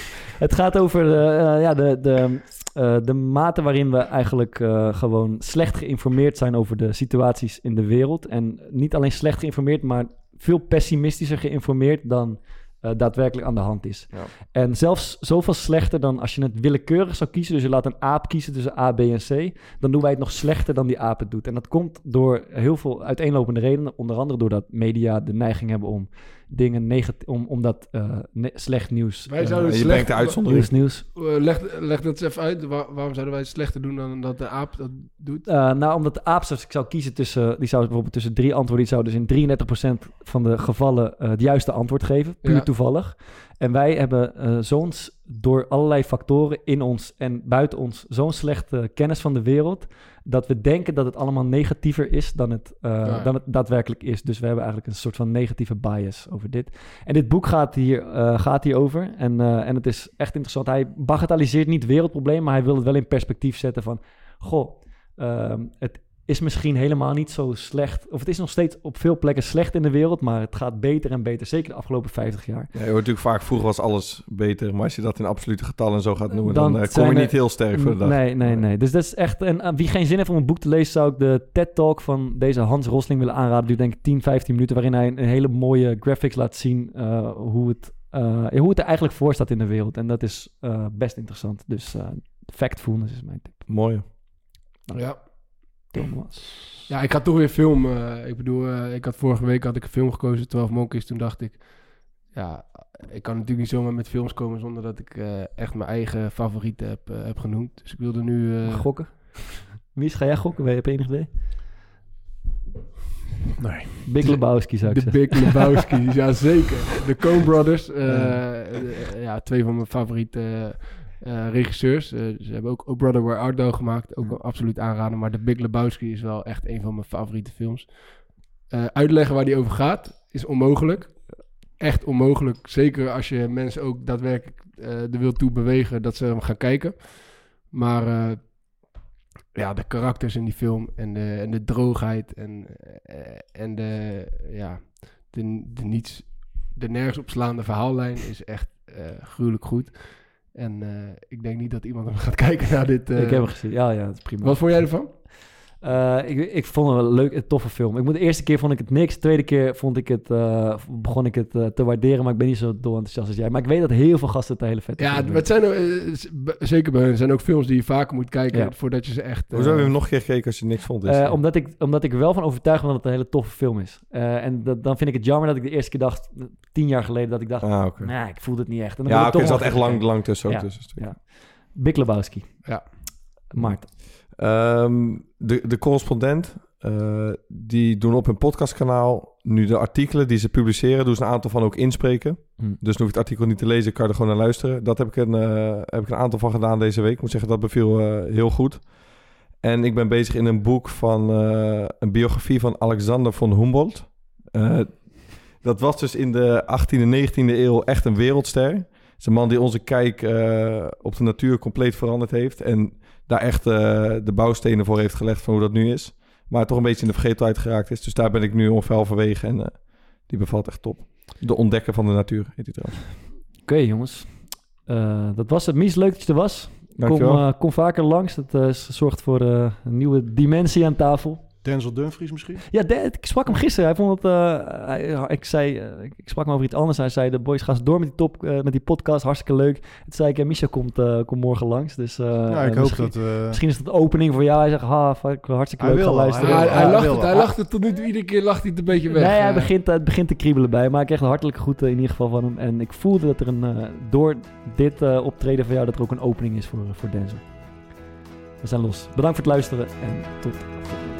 [LAUGHS] het gaat over de, uh, ja, de, de, uh, de mate waarin we eigenlijk uh, gewoon slecht geïnformeerd zijn over de situaties in de wereld. En niet alleen slecht geïnformeerd, maar veel pessimistischer geïnformeerd dan uh, daadwerkelijk aan de hand is. Ja. En zelfs zoveel slechter dan als je het willekeurig zou kiezen. Dus je laat een aap kiezen tussen A, B en C. Dan doen wij het nog slechter dan die aap het doet. En dat komt door heel veel uiteenlopende redenen. Onder andere doordat media de neiging hebben om dingen negatief... Om, om dat uh, ne slecht nieuws... Wij uh, zouden je slecht, brengt de uitzondering. Nieuws, nieuws. Uh, leg, leg dat eens even uit. Waar, waarom zouden wij het slechter doen dan dat de aap dat doet? Uh, nou, omdat de aap, als ik zou kiezen tussen... Die zou bijvoorbeeld tussen drie antwoorden... Die zou dus in 33% van de gevallen uh, het juiste antwoord geven. Puur Ja. toevallig. En wij hebben uh, zo'n... Door allerlei factoren in ons en buiten ons... Zo'n slechte kennis van de wereld... Dat we denken dat het allemaal negatiever is dan het, uh, Ja. dan het daadwerkelijk is. Dus we hebben eigenlijk een soort van negatieve bias over dit. En dit boek gaat hier, uh, gaat hier over. En, uh, en het is echt interessant. Hij bagatelliseert niet het wereldprobleem, maar hij wil het wel in perspectief zetten van... Goh, uh, het is misschien helemaal niet zo slecht. Of het is nog steeds op veel plekken slecht in de wereld, maar het gaat beter en beter. Zeker de afgelopen 50 jaar. Ja, je hoort natuurlijk vaak, vroeger was alles beter. Maar als je dat in absolute getallen en zo gaat noemen, dan, uh, kom je er- niet heel sterk voor de dag. Nee, nee, nee. Dus dat is echt... En uh, wie geen zin heeft om een boek te lezen, zou ik de TED-talk van deze Hans Rosling willen aanraden. Die denk ik 10, 15 minuten, waarin hij een hele mooie graphics laat zien uh, hoe, het, uh, hoe het er eigenlijk voor staat in de wereld. En dat is uh, best interessant. Dus uh, factfulness is mijn tip. Mooi. Ja. Thomas. Ja, ik ga toch weer filmen. Ik bedoel, uh, ik had vorige week had ik een film gekozen, 12 Monkeys. Toen dacht ik, ja, ik kan natuurlijk niet zomaar met films komen zonder dat ik uh, echt mijn eigen favorieten heb, heb genoemd. Dus ik wilde nu... Uh, gokken? [LAUGHS] Wie is, ga jij gokken? Heb je enig idee? Nee. Big Lebowski zou ik De zeggen. Big [LAUGHS] Lebowski, ja zeker. De Coen Brothers, uh, ja, twee van mijn favoriete uh, regisseurs. Uh, ze hebben ook Oh Brother Where Art Thou gemaakt, ook absoluut aanraden. Maar de Big Lebowski is wel echt een van mijn favoriete films. Uh, uitleggen waar die over gaat is onmogelijk. Echt onmogelijk. Zeker als je mensen ook daadwerkelijk er wil toe bewegen dat ze hem gaan kijken. Maar ja, de karakters in die film en de, en de droogheid en, en de, ja, de, de, niets, de nergens opslaande verhaallijn is echt uh, gruwelijk goed. En uh, ik denk niet dat iemand [LAUGHS] hem gaat kijken naar dit. ik heb hem gezien. Ja, ja, dat is prima. Wat vond jij ervan? Uh, ik, ik vond het wel een leuk, een toffe film. Ik moet, de eerste keer vond ik het niks. De tweede keer vond ik het, uh, begon ik het uh, te waarderen. Maar ik ben niet zo dol enthousiast als jij. Maar ik weet dat heel veel gasten het hele vet Ja, het zijn zeker bij hun. zijn ook films die je vaker moet kijken ja. voordat je ze echt... Hoezo heb je hem nog een keer gekeken als je niks vond? Is, omdat, ik, omdat ik wel van overtuigd ben dat het een hele toffe film is. en dat, dan vind ik het jammer dat ik de eerste keer dacht, tien jaar geleden, dat ik dacht, ah, okay. nee, ik voelde het niet echt. En dan ja, oké, okay, er zat echt lang, lang tussen. Ook ja. tussen ja. Big Lebowski. Ja. Maarten. Um, de, de correspondent, uh, die doen op hun podcastkanaal nu de artikelen die ze publiceren, doen ze een aantal van ook inspreken. Hm. Dus dan hoef je het artikel niet te lezen, kan je er gewoon naar luisteren. Dat heb ik een, uh, heb ik een aantal van gedaan deze week. Ik moet zeggen, dat beviel uh, heel goed. En ik ben bezig in een boek van eh, een biografie van Alexander von Humboldt. Eh, dat was dus in de 18e en 19e eeuw echt een wereldster. Het is een man die onze kijk eh, op de natuur compleet veranderd heeft. En daar echt eh, de bouwstenen voor heeft gelegd van hoe dat nu is. Maar toch een beetje in de vergetelheid geraakt is. Dus daar ben ik nu ongeveer halverwege. En eh, die bevalt echt top. De ontdekker van de natuur heet hij trouwens. Oké, jongens. Eh, dat was het. Mies, leuk dat je er was. Kom, kom vaker langs. Dat zorgt voor een nieuwe dimensie aan tafel. Denzel Dumfries misschien? Ja, de- ik sprak hem gisteren. Hij vond het. eh, hij- ik, zei, eh, ik sprak hem over iets anders. Hij zei: De boys gaan door met die, top, eh, met die podcast. Hartstikke leuk. Toen zei ik: ja, Misha komt, eh, komt morgen langs. Dus, eh, ja, ik hoop misschien, dat... eh, Misschien is het een opening voor jou. Hij zegt: Ha, fuck, hartstikke leuk. wil Ga wel, luisteren. hij, wil- hij, hij lacht het, hij lacht het tot nu toe. Iedere keer lacht hij het een beetje weg. Nee, hij begint, het begint te kriebelen bij. Maar ik kreeg een hartelijke groet eh, in ieder geval van hem. En ik voelde dat er een, eh, door dit eh, optreden van jou, dat er ook een opening is voor, voor Denzel. We zijn los. Bedankt voor het luisteren en tot de volgende.